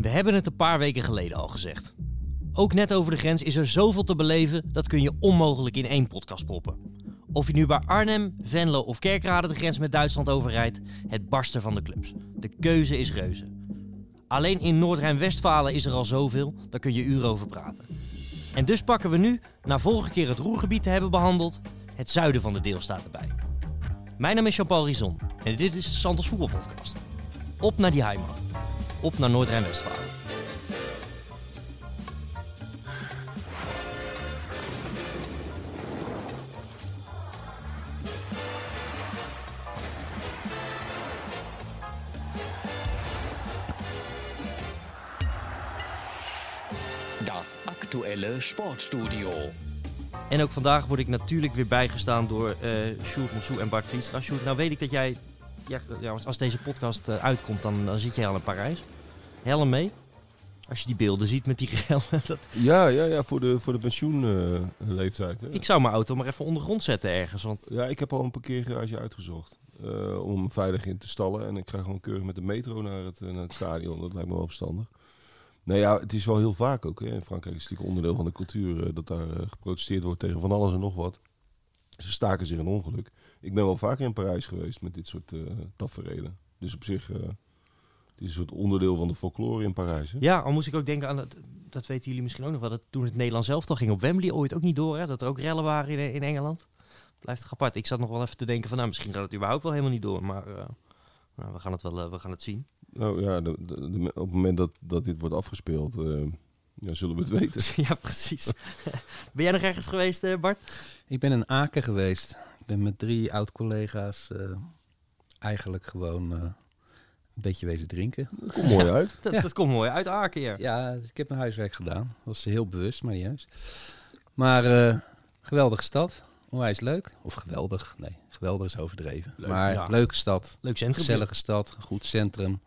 We hebben het een paar weken geleden al gezegd. Ook net over de grens is er zoveel te beleven, dat kun je onmogelijk in één podcast proppen. Of je nu bij Arnhem, Venlo of Kerkrade de grens met Duitsland overrijdt, het barsten van de clubs. De keuze is reuze. Alleen in Noord-Rijn-Westfalen is er al zoveel, daar kun je uren over praten. En dus pakken we nu, na vorige keer het Roergebied te hebben behandeld, het zuiden van de deelstaat erbij. Mijn naam is Jean-Paul Rizon en dit is de Santos Voetbalpodcast. Op naar die Heimat. Op naar Noord-Rijn-Westfalen. Das aktuelle Sportstudio. En ook vandaag word ik natuurlijk weer bijgestaan door eh Sjoerd Monsou en Bart Vliestra. Sjoerd, nou weet ik dat jij, ja, ja, als- deze podcast eh, uitkomt, dan, dan zit jij al in Parijs. Helm mee. Als je die beelden ziet met die rellen. Dat, Ja, ja, ja voor de, voor de pensioenleeftijd. ik zou mijn auto maar even ondergrond zetten ergens. Want ja, ik heb al een parkeergarage uitgezocht. eh, om veilig in te stallen. En ik ga gewoon keurig met de metro naar het, eh, naar het stadion. Dat lijkt me wel verstandig. Nou ja, het is wel heel vaak ook. Hè. In Frankrijk is het natuurlijk onderdeel van de cultuur dat daar geprotesteerd wordt tegen van alles en nog wat. Ze staken zich een ongeluk. Ik ben wel vaker in Parijs geweest met dit soort eh tafereelen. Dus op zich, eh, het is een soort onderdeel van de folklore in Parijs. Hè? ja, al moest ik ook denken aan, dat, dat weten jullie misschien ook nog wel, dat toen het Nederlands zelf toch ging op Wembley ooit ook niet door. Hè, dat er ook rellen waren in, in Engeland. Blijft toch apart. Ik zat nog wel even te denken van, nou misschien gaat het überhaupt wel helemaal niet door. Maar eh, nou, we, gaan het wel, we gaan het zien. Nou ja, de, de- de- op het moment dat, dat dit wordt afgespeeld, eh, ja, zullen we het weten. ja, precies. ben jij nog ergens geweest, eh, Bart? Ik ben in Aken geweest. Ben met drie oud-collega's eh, eigenlijk gewoon eh, een beetje wezen drinken. Komt mooi uit. Dat, Ja. dat komt mooi uit Aken, ja. Ja, ik heb mijn huiswerk gedaan. Was heel bewust, maar niet juist. Maar eh, geweldige stad. Onwijs leuk. Of geweldig. Nee, geweldig is overdreven. Leuk, maar ja. leuke stad. Leuk centrum. Gezellige stad. Goed centrum.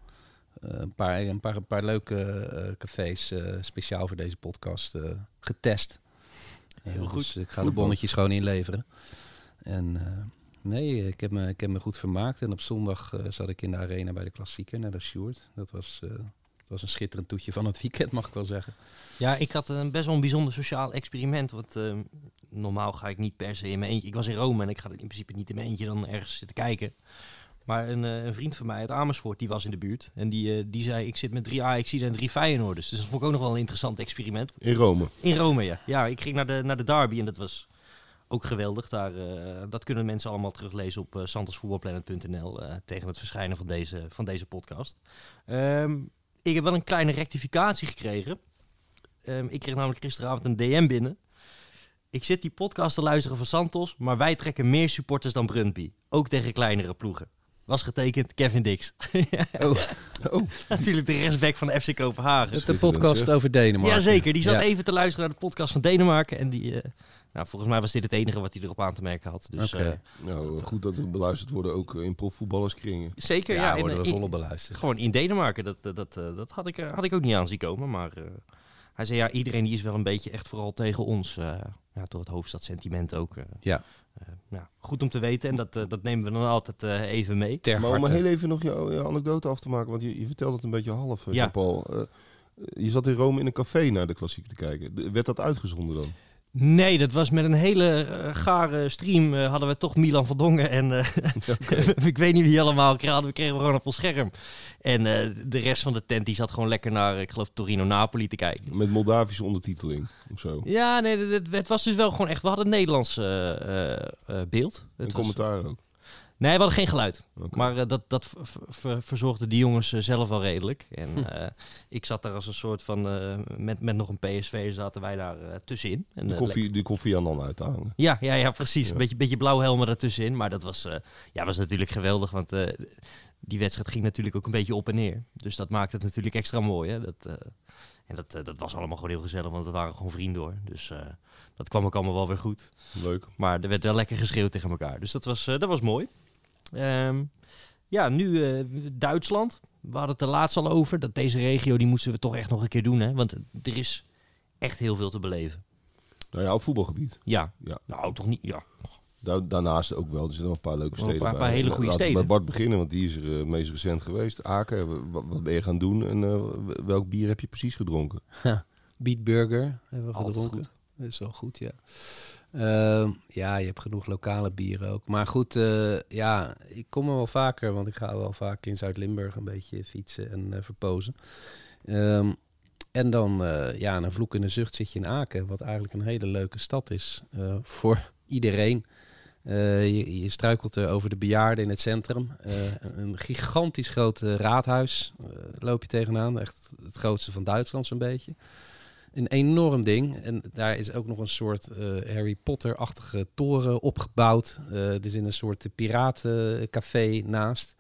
Eh, een, paar, een, paar, een paar leuke eh, cafés eh, speciaal voor deze podcast eh, getest. Heel goed. Dus ik ga Goed, de bonnetjes gewoon inleveren. En eh, nee, ik heb, me, ik heb me goed vermaakt. En op zondag eh, zat ik in de arena bij de klassieker naar de Sjoerd. Dat was, eh, dat was een schitterend toetje van het weekend, mag ik wel zeggen. Ja, ik had een best wel een bijzonder sociaal experiment. Want eh, normaal ga ik niet per se in mijn eentje. Ik was in Rome en ik ga in principe niet in mijn eentje dan ergens zitten kijken. Maar een, eh, een vriend van mij uit Amersfoort, die was in de buurt. En die, eh, die zei, ik zit met drie Ajaxiden en drie Feyenoorders. Dus dat vond ik ook nog wel een interessant experiment. In Rome. In Rome, ja. Ja, ik ging naar de, naar de derby en dat was ook geweldig. Daar, eh, dat kunnen mensen allemaal teruglezen op uh, santosvoetbalplanet.nl eh, tegen het verschijnen van deze, van deze podcast. Ehm, ik heb wel een kleine rectificatie gekregen. Ehm, ik kreeg namelijk gisteravond een DM binnen. Ik zit die podcast te luisteren van Santos, maar wij trekken meer supporters dan Brøndby. Ook tegen kleinere ploegen. Was getekend Kevin Dix. Oh, Oh, Natuurlijk de rechtsback van de FC Kopenhagen. de podcast over Denemarken. Jazeker, die zat Ja. even te luisteren naar de podcast van Denemarken. En die, eh, nou, volgens mij was dit het enige wat hij erop aan te merken had. Dus, eh, nou, goed dat we beluisterd worden ook in profvoetballerskringen. zeker, ja. Ja, in- worden we in- volop beluisterd. gewoon in Denemarken, dat, dat, dat, eh, dat had, ik, eh, had ik ook niet aan zien komen. Maar eh, hij zei, ja, iedereen die is wel een beetje echt vooral tegen ons. eh ja, door het hoofdstadsentiment ook. Ja. Eh, nou, goed om te weten en dat, dat nemen we dan altijd eh, even mee. Ter Maar om harte. heel even nog jouw, anekdote af te maken, want je, je vertelde het een beetje half, Ja. Eh, je zat in Rome in een café naar de klassiek te kijken. Werd dat uitgezonden dan? Nee, dat was met een hele eh, gare stream. eh, hadden we toch Milan Verdongen en eh, ik weet niet wie allemaal. Kregen we kregen we gewoon op ons scherm. En de rest van de tent die zat gewoon lekker naar, ik geloof, Torino-Napoli te kijken. Met Moldavische ondertiteling of zo? Ja, nee, het, het- was dus wel gewoon echt... We hadden een Nederlands beeld. Een Het was, commentaar ook. Nee, we hadden geen geluid. Maar eh, dat, dat ver- ver- ver- verzorgden die jongens eh, zelf wel redelijk. En eh, ik zat daar als een soort van... met, met nog een PSV zaten wij daar tussenin. En, de, koffie, de koffie aan dan uit te hangen. Ja, ja, ja precies. Ja. Een beetje, beetje blauw helmen ertussenin. Maar dat was, ja, was natuurlijk geweldig. Want die wedstrijd ging natuurlijk ook een beetje op en neer. Dus dat maakte het natuurlijk extra mooi. Hè? Dat, en dat, dat was allemaal gewoon heel gezellig. Want het waren gewoon vrienden hoor. Dus dat kwam ook allemaal wel weer goed. Leuk. Maar er werd wel lekker geschreeuwd tegen elkaar. Dus dat was, dat was mooi. Ehm, ja, nu eh, Duitsland. We hadden het er laatst al over. Dat deze regio, die moesten we toch echt nog een keer doen. Hè? Want er is echt heel veel te beleven. Nou ja, op voetbalgebied. Ja. Ja. Nou, toch niet. Ja. Da- daarnaast ook wel. Er zijn nog een paar leuke Wel een steden paar- bij. paar hele goede laten we steden. bij Bart beginnen, want die is er eh, meest recent geweest. Aken, wat, wat ben je gaan doen en eh, welk bier heb je precies gedronken? Beat Burger hebben we Altijd gedronken. Dat is wel goed, ja. Ehm, ja, je hebt genoeg lokale bieren ook. Maar goed, eh, ja, ik kom er wel vaker, want ik ga wel vaak in Zuid-Limburg een beetje fietsen en eh, verpozen. Ehm, en dan, eh, ja, een vloek in de zucht zit je in Aken, wat eigenlijk een hele leuke stad is voor iedereen. Je, je struikelt er over de bejaarden in het centrum. Een gigantisch groot raadhuis loop je tegenaan. Echt het grootste van Duitsland zo'n beetje. Een enorm ding. En daar is ook nog een soort eh, Harry Potter-achtige toren opgebouwd. Eh er is in een soort piratencafé naast.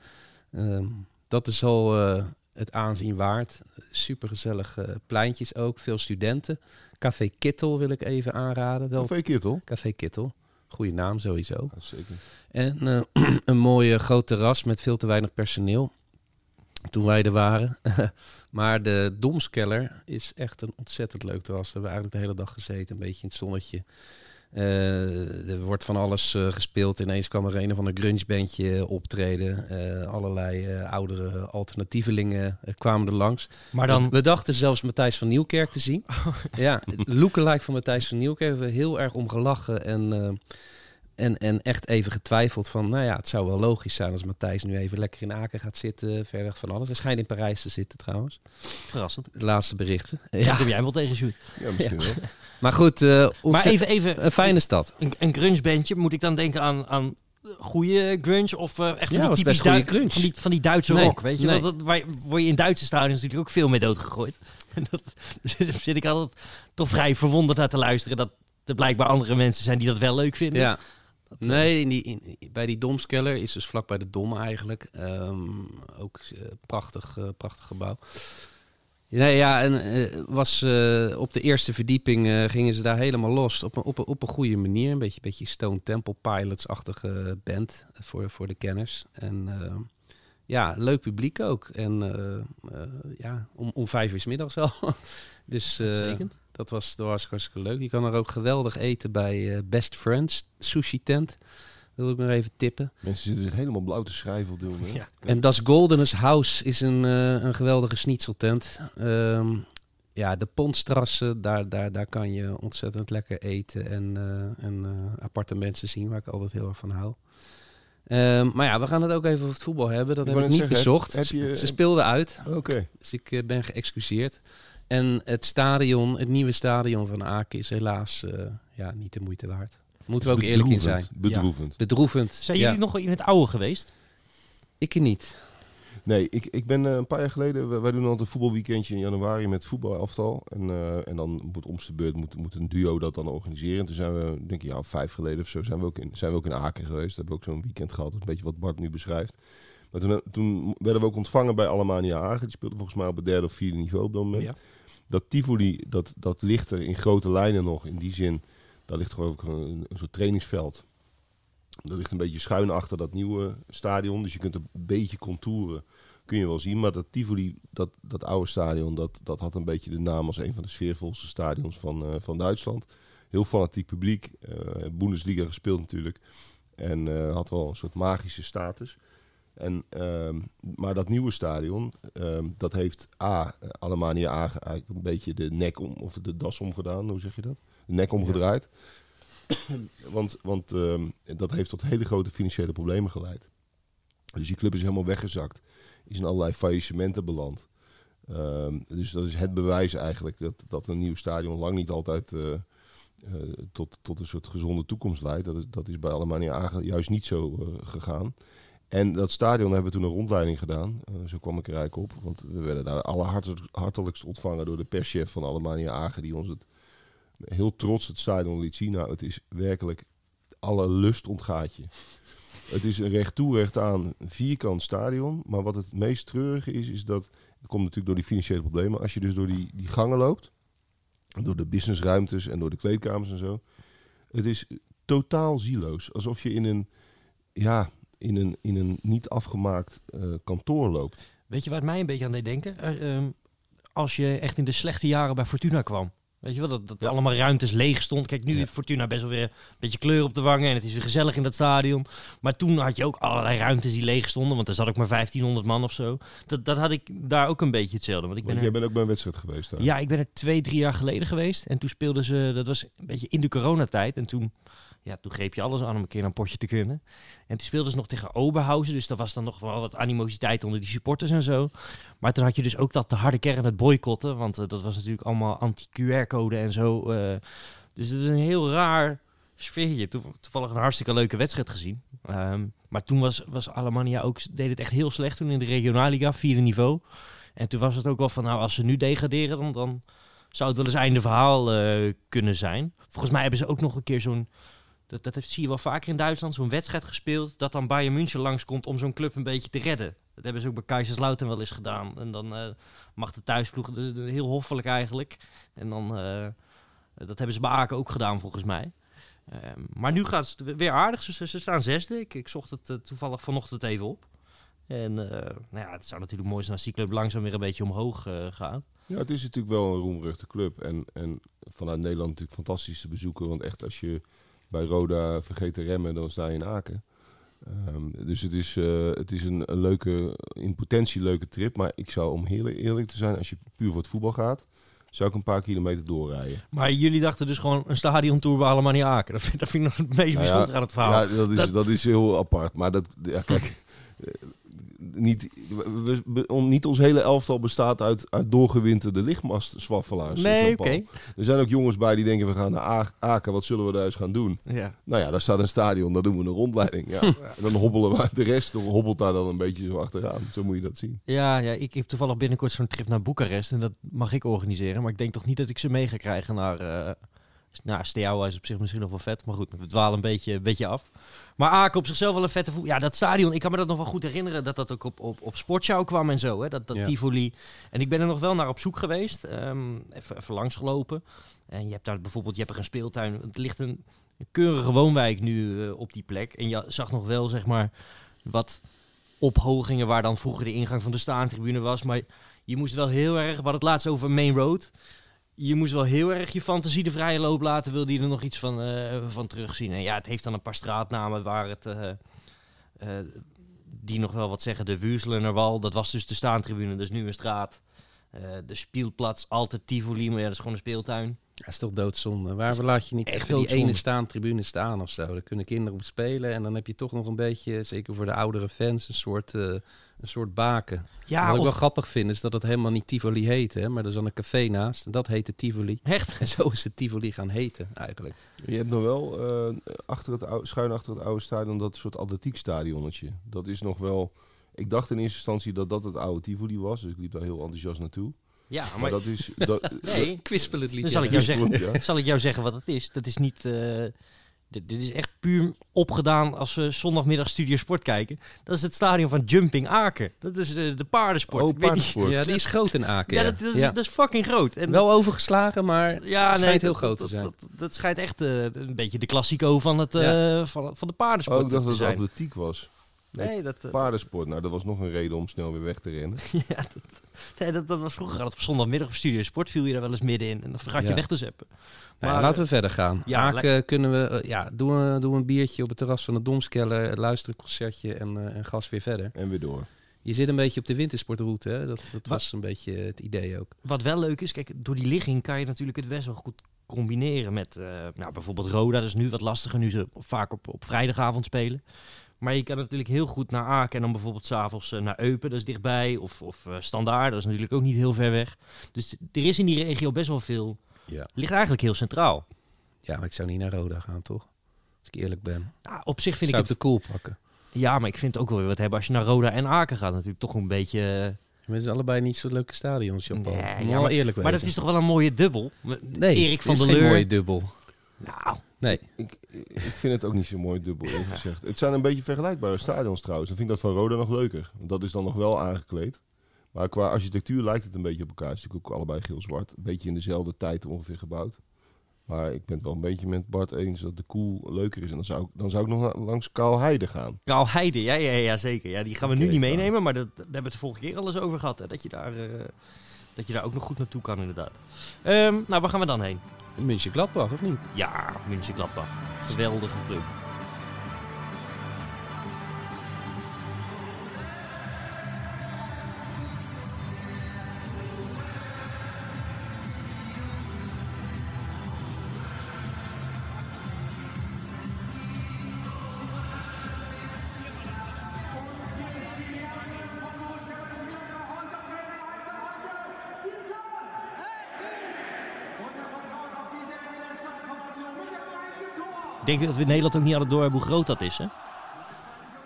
Ehm, dat is al eh, het aanzien waard. Supergezellig eh pleintjes ook. Veel studenten. Café Kittel wil ik even aanraden. Wel, Café Kittel. Café Kittel. Goeie naam sowieso. Ja, zeker. En een mooie groot terras met veel te weinig personeel. Toen wij er waren. maar de Domskeller is echt een ontzettend leuk terras. We hebben eigenlijk de hele dag gezeten, een beetje in het zonnetje. Eh, er wordt van alles eh, gespeeld. Ineens kwam er een of ander grungebandje optreden. Eh, allerlei oudere alternatievelingen kwamen er langs. Maar dan, We dachten zelfs Matthijs van Nieuwkerk te zien. Ja, het lookalike van Matthijs van Nieuwkerk. We hebben heel erg om gelachen en, en, en echt even getwijfeld van... nou ja, het zou wel logisch zijn als Matthijs nu even lekker in Aken gaat zitten... ver weg van alles. Hij schijnt in Parijs te zitten trouwens. verrassend. De laatste berichten. Ja. Ja. Kom jij wel tegen Sjoerd. Ja, misschien wel. Maar goed, eh, Maar even, even een fijne stad. een, een grungebandje. Moet ik dan denken aan, aan goede grunge of eh, echt van Ja, die best goede grunge. Van die, van die Duitse Nee, rock, weet je? nee. wel? Dat, waar, word je in Duitse stadions natuurlijk ook veel mee doodgegooid. En dat daar zit ik altijd toch vrij verwonderd naar te luisteren. Dat er blijkbaar andere mensen zijn die dat wel leuk vinden. Ja. Nee, in die, in, bij die Domskeller is dus vlak bij de Dom eigenlijk. Ehm, ook eh, prachtig, eh, prachtig gebouw. Nee, ja, en eh, was eh, op de eerste verdieping eh, gingen ze daar helemaal los. Op een, op een, op een goede manier. Een beetje, beetje Stone Temple Pilots-achtige band voor, voor de kenners. En eh, ja, leuk publiek ook. En eh, eh, ja, om, om vijf uur 's middags al. dus eh, Uitstekend. Dat was, dat was hartstikke leuk. Je kan er ook geweldig eten bij eh, Best Friends Sushi Tent. Wil ik nog even tippen. Mensen zitten zich helemaal blauw te schrijven op dit moment. Ja. En Das Goldenes House is een, eh, een geweldige schnitzeltent. Ehm, ja, de Ponstrasse, daar, daar, daar kan je ontzettend lekker eten en, eh, en eh, aparte mensen zien, waar ik altijd heel erg van hou. Ehm, maar ja, we gaan het ook even over het voetbal hebben. Dat Ik heb ik niet zeggen, bezocht. heb je- Ze speelden uit, Oké. dus ik ben geëxcuseerd. En het stadion, het nieuwe stadion van Aken is helaas eh, ja, niet de moeite waard. Moeten we ook eerlijk in zijn. Bedroevend, Bedroevend. Bedroevend. Zijn ja. jullie nog in het oude geweest? Ik niet. Nee, ik, ik ben eh, een paar jaar geleden... Wij, wij doen altijd een voetbalweekendje in januari met voetbalaftal. En, eh, en dan moet om de beurt moet, moet een duo dat dan organiseren. En toen zijn we, denk ik, ja, vijf geleden of zo... zijn we ook in, zijn we ook in Aken geweest. Hebben we ook zo'n weekend gehad. Dat is een beetje wat Bart nu beschrijft. Maar toen, toen werden we ook ontvangen bij Alemania Aken. Die speelde volgens mij op het derde of vierde niveau op dat moment. Ja. Dat Tivoli, dat, dat ligt er in grote lijnen nog. In die zin, daar ligt gewoon een, een soort trainingsveld. Dat ligt een beetje schuin achter dat nieuwe stadion. Dus je kunt een beetje contouren, kun je wel zien. Maar dat Tivoli, dat, dat oude stadion, dat, dat had een beetje de naam als een van de sfeervolste stadions van, eh, van Duitsland. Heel fanatiek publiek. eh Bundesliga gespeeld natuurlijk. En eh, had wel een soort magische status. En, ehm, maar dat nieuwe stadion, ehm, dat heeft A, Alemania A eigenlijk een beetje de nek om, of de das omgedaan, hoe zeg je dat? De nek omgedraaid. want want ehm, dat heeft tot hele grote financiële problemen geleid. Dus die club is helemaal weggezakt. Is in allerlei faillissementen beland. Dus dat is het bewijs eigenlijk dat, dat een nieuw stadion lang niet altijd eh, eh, tot, tot een soort gezonde toekomst leidt. Dat is, dat is bij Alemania A juist niet zo eh, gegaan. En dat stadion hebben we toen een rondleiding gedaan. Eh, zo kwam ik er eigenlijk op. Want we werden daar allerhartelijkst hartelijkst ontvangen door de perschef van Alemania Agen. Die ons het heel trots het stadion liet zien. Nou, het is werkelijk alle lust ontgaat je. Het is een recht toe, recht aan, vierkant stadion. Maar wat het meest treurige is, is dat... Het komt natuurlijk door die financiële problemen. Als je dus door die, die gangen loopt... Door de businessruimtes en door de kleedkamers en zo. Het is totaal zieloos. Alsof je in een... Ja, in een, in een niet afgemaakt eh, kantoor loopt. Weet je waar het mij een beetje aan deed denken? Eh, ehm, als je echt in de slechte jaren bij Fortuna kwam. Weet je wel, dat, dat Ja. allemaal ruimtes leeg stond. Kijk, nu Ja. heeft Fortuna best wel weer een beetje kleur op de wangen en het is weer gezellig in dat stadion. Maar toen had je ook allerlei ruimtes die leeg stonden, want er zat ook maar 1500 man of zo. Dat, dat had ik daar ook een beetje hetzelfde. Want ik ben Want er- jij bent ook bij een wedstrijd geweest daar. ja, ik ben er twee, drie jaar geleden geweest. En toen speelden ze, dat was een beetje in de coronatijd. En toen, ja, toen greep je alles aan om een keer een potje te kunnen. En toen speelden ze nog tegen Oberhausen. Dus er was dan nog wel wat animositeit onder die supporters en zo. Maar toen had je dus ook dat de harde kern het boycotten. Want eh, dat was natuurlijk allemaal anti-QR-code en zo. eh. dus het is een heel raar sfeertje. Toe- Toevallig een hartstikke leuke wedstrijd gezien. Ehm, maar toen was, was Alemannia ook, deed het echt heel slecht toen in de Regionalliga, vierde niveau. En toen was het ook wel van, nou, als ze nu degraderen, dan, dan zou het wel eens einde verhaal eh, kunnen zijn. Volgens mij hebben ze ook nog een keer zo'n, dat, dat zie je wel vaker in Duitsland, zo'n wedstrijd gespeeld, dat dan Bayern München langskomt om zo'n club een beetje te redden. Dat hebben ze ook bij Kaiserslautern wel eens gedaan. En dan eh, mag de thuisploeg, dat is heel hoffelijk eigenlijk. En dan, eh, dat hebben ze bij Aken ook gedaan volgens mij. Ehm, maar nu gaat het weer aardig. Ze, staan zesde. Ik, ik zocht het eh, toevallig vanochtend even op. En nou ja, het zou natuurlijk mooi zijn als die club langzaam weer een beetje omhoog gaat. Ja, het is natuurlijk wel een roemruchte club. En, en vanuit Nederland natuurlijk fantastisch te bezoeken. Want echt, als je bij Roda vergeet te remmen, dan sta je in Aken. Ehm, dus het is, eh, het is een, een leuke, in potentie leuke trip. Maar ik zou, om heel eerlijk te zijn, als je puur voor het voetbal gaat, zou ik een paar kilometer doorrijden. Maar jullie dachten dus gewoon een stadiontour bij allemaal niet Aken. Dat vind, dat vind ik nog het meest Nou ja, bijzonder aan het verhaal. Ja, dat is, Dat- dat... is heel apart. Maar dat, ja, kijk, niet, we, we- on- niet ons hele elftal bestaat uit, uit doorgewinterde lichtmastzwaffelaars. nee, oké. Er zijn ook jongens bij die denken, we gaan naar Aken, wat zullen we daar eens gaan doen? Ja. Nou ja, daar staat een stadion, daar doen we een rondleiding. Ja, ja, dan hobbelen we, de rest hobbelt daar dan een beetje zo achteraan. Zo moet je dat zien. Ja, ja, ik heb toevallig binnenkort zo'n trip naar Boekarest. En dat mag ik organiseren. Maar ik denk toch niet dat ik ze mee ga krijgen naar... eh nou, Steaua is op zich misschien nog wel vet. Maar goed, we dwalen een beetje, een beetje af. Maar Aken op zichzelf wel een vette voet. Ja, dat stadion, ik kan me dat nog wel goed herinneren. Dat dat ook op, op, op Sportshow kwam en zo. Hè? Dat, dat Ja. Tivoli. En ik ben er nog wel naar op zoek geweest. ehm, even, even langsgelopen. En je hebt daar bijvoorbeeld, je hebt er een speeltuin. Het ligt een, een keurige woonwijk nu eh, op die plek. En je zag nog wel, zeg maar, wat ophogingen waar dan vroeger de ingang van de staantribune was. Maar je moest wel heel erg, hadden het laatst over Main Road. Je moest wel heel erg je fantasie de vrije loop laten, wilde je er nog iets van, eh, van terugzien. En ja, het heeft dan een paar straatnamen waar het, eh, eh, die nog wel wat zeggen. De Wuurselerwal, dat was dus de staantribune, dus nu een straat. De Spielplatz, altijd Tivoli, maar ja, dat is gewoon een speeltuin. Ja, is toch doodzonde. Waarom laat je niet echt die ene staantribune staan of zo? Daar kunnen kinderen op spelen en dan heb je toch nog een beetje, zeker voor de oudere fans, een soort, een soort baken. Ja, Wat ik of wel grappig vind is dat het helemaal niet Tivoli heet, hè? maar er is dan een café naast en dat heette Tivoli. echt. En zo is het Tivoli gaan heten eigenlijk. Je hebt nog wel eh, achter het oude, schuin achter het oude stadion dat soort atletiekstadionnetje. Dat is nog wel... Ik dacht in eerste instantie dat dat het oude Tivoli was. Dus ik liep daar heel enthousiast naartoe. Ja, Maar, maar, dat is... Dat, nee, Kwispel het dan zal ik, jou zeggen, Ja. zal ik jou zeggen wat het is. Dat is niet... eh, dit, dit is echt puur opgedaan als we zondagmiddag Studio Sport kijken. Dat is het stadion van Jumping Aken. Dat is eh, de paardensport. Oh, Ik weet niet- paardensport. Ja, die is groot in Aken. Ja, Ja, dat, dat, is, Ja. dat is fucking groot. En Wel overgeslagen, maar ja, het schijnt heel dat- groot te dat- zijn. Dat, dat, schijnt echt eh, een beetje de klassico van, het, eh, van, van de paardensport Oh, ik dacht te dat het atletiek was. Nee, dat, Paardensport. Nou, dat was nog een reden om snel weer weg te rennen. ja, dat, nee, dat, dat was vroeger altijd op zondagmiddag op Studio Sport. Viel je daar wel eens middenin en dan vergat je Ja. weg te zeppen. Ja, Maar, laten we verder gaan. ja, Aken kunnen we, eh, ja, doen we, doen we een biertje op het terras van de Domskeller, luisteren een concertje en, eh, en gas weer verder. En weer door. Je zit een beetje op de wintersportroute, hè? Dat, dat Wat- was een beetje het idee ook. Wat wel leuk is, kijk, door die ligging kan je natuurlijk het best wel goed combineren met eh, nou, bijvoorbeeld Roda. Dat is nu wat lastiger, nu ze vaak op, op vrijdagavond spelen. Maar je kan natuurlijk heel goed naar Aken en dan bijvoorbeeld s'avonds uh, naar Eupen, dat is dichtbij. Of, of uh, Standaard, dat is natuurlijk ook niet heel ver weg. Dus er is in die regio best wel veel. Ja. Ligt eigenlijk heel centraal. Ja, maar ik zou niet naar Roda gaan, toch? Als ik eerlijk ben. Nou, op zich vind zou ik ik de cool pakken. Ja, maar ik vind het ook wel weer wat hebben als je naar Roda en Aken gaat. Natuurlijk toch een beetje... Maar het zijn allebei niet zo leuke stadions. Nee, Moet ja, maar- eerlijk Maar dat is toch wel een mooie dubbel? Nee, Erik van is der geen Leur. mooie dubbel. Nou, Nee. Ik, ik vind het ook niet zo mooi dubbel eerlijk gezegd. Het zijn een beetje vergelijkbare stadions trouwens. Dan vind ik dat van Roda nog leuker. Want dat is dan nog wel aangekleed. Maar qua architectuur lijkt het een beetje op elkaar. Het is natuurlijk ook allebei geel-zwart. Een beetje in dezelfde tijd ongeveer gebouwd. Maar ik ben het wel een beetje met Bart eens dat de koel leuker is. En dan zou ik, dan zou ik nog langs Kaalheide gaan. Kaal Heide, ja, ja, ja, zeker. Ja, die gaan we nu niet meenemen, maar dat, daar hebben we het de vorige keer al eens over gehad. Hè, dat je daar... eh, dat je daar ook nog goed naartoe kan inderdaad. Ehm, nou, waar gaan we dan heen? München Gladbach, of niet? Ja, München-Gladbach. Geweldige club. Denk dat we in Nederland ook niet hadden door hebben hoe groot dat is, hè?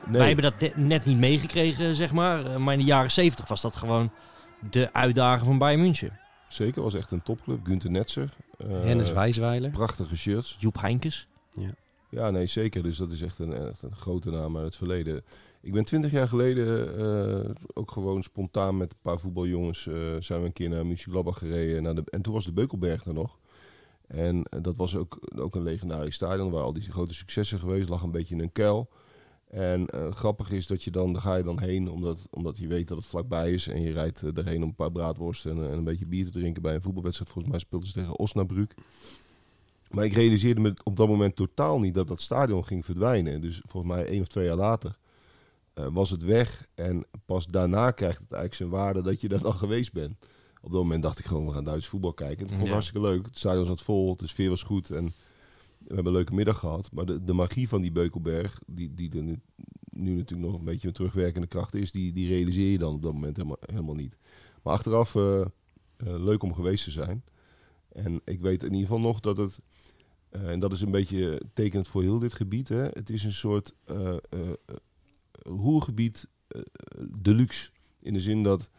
Nee, Wij hebben dat net niet meegekregen, zeg maar. Eh, Maar in de jaren 70 was dat gewoon de uitdager van Bayern München. zeker. was echt een topclub. Gunther Netzer. eh, Hennis Wijsweiler. Prachtige shirts. Joep Heinkes. Ja, nee, zeker. Dus dat is echt een, echt een grote naam uit het verleden. Ik ben twintig jaar geleden eh, ook gewoon spontaan met een paar voetbaljongens... eh, zijn we een keer naar München-Gladbach gereden. Naar de, en toen was de Beukelberg er nog. En eh, dat was ook, ook een legendarisch stadion... waar al die grote successen geweest. lag een beetje in een kuil. En eh, grappig is dat je dan, daar ga je dan heen... Omdat, omdat je weet dat het vlakbij is. En je rijdt eh, erheen om een paar braadworsten en, en een beetje bier te drinken... bij een voetbalwedstrijd. Volgens mij speelden ze tegen Osnabrück. Maar ik realiseerde me op dat moment totaal niet dat dat stadion ging verdwijnen. Dus volgens mij één of twee jaar later was het weg. En pas daarna krijgt het eigenlijk zijn waarde dat je daar dan geweest bent. Op dat moment dacht ik gewoon, we gaan Duits voetbal kijken. Het vond ik Ja. hartstikke leuk. Het stadion zat vol, de sfeer was goed en we hebben een leuke middag gehad. Maar de, de magie van die Beukelberg, die, die er nu, nu natuurlijk nog een beetje met terugwerkende kracht is, die, die realiseer je dan op dat moment helemaal, helemaal niet. Maar achteraf eh, eh, leuk om geweest te zijn. En ik weet in ieder geval nog dat het, eh, en dat is een beetje tekenend voor heel dit gebied, hè, het is een soort roergebied deluxe. In de zin dat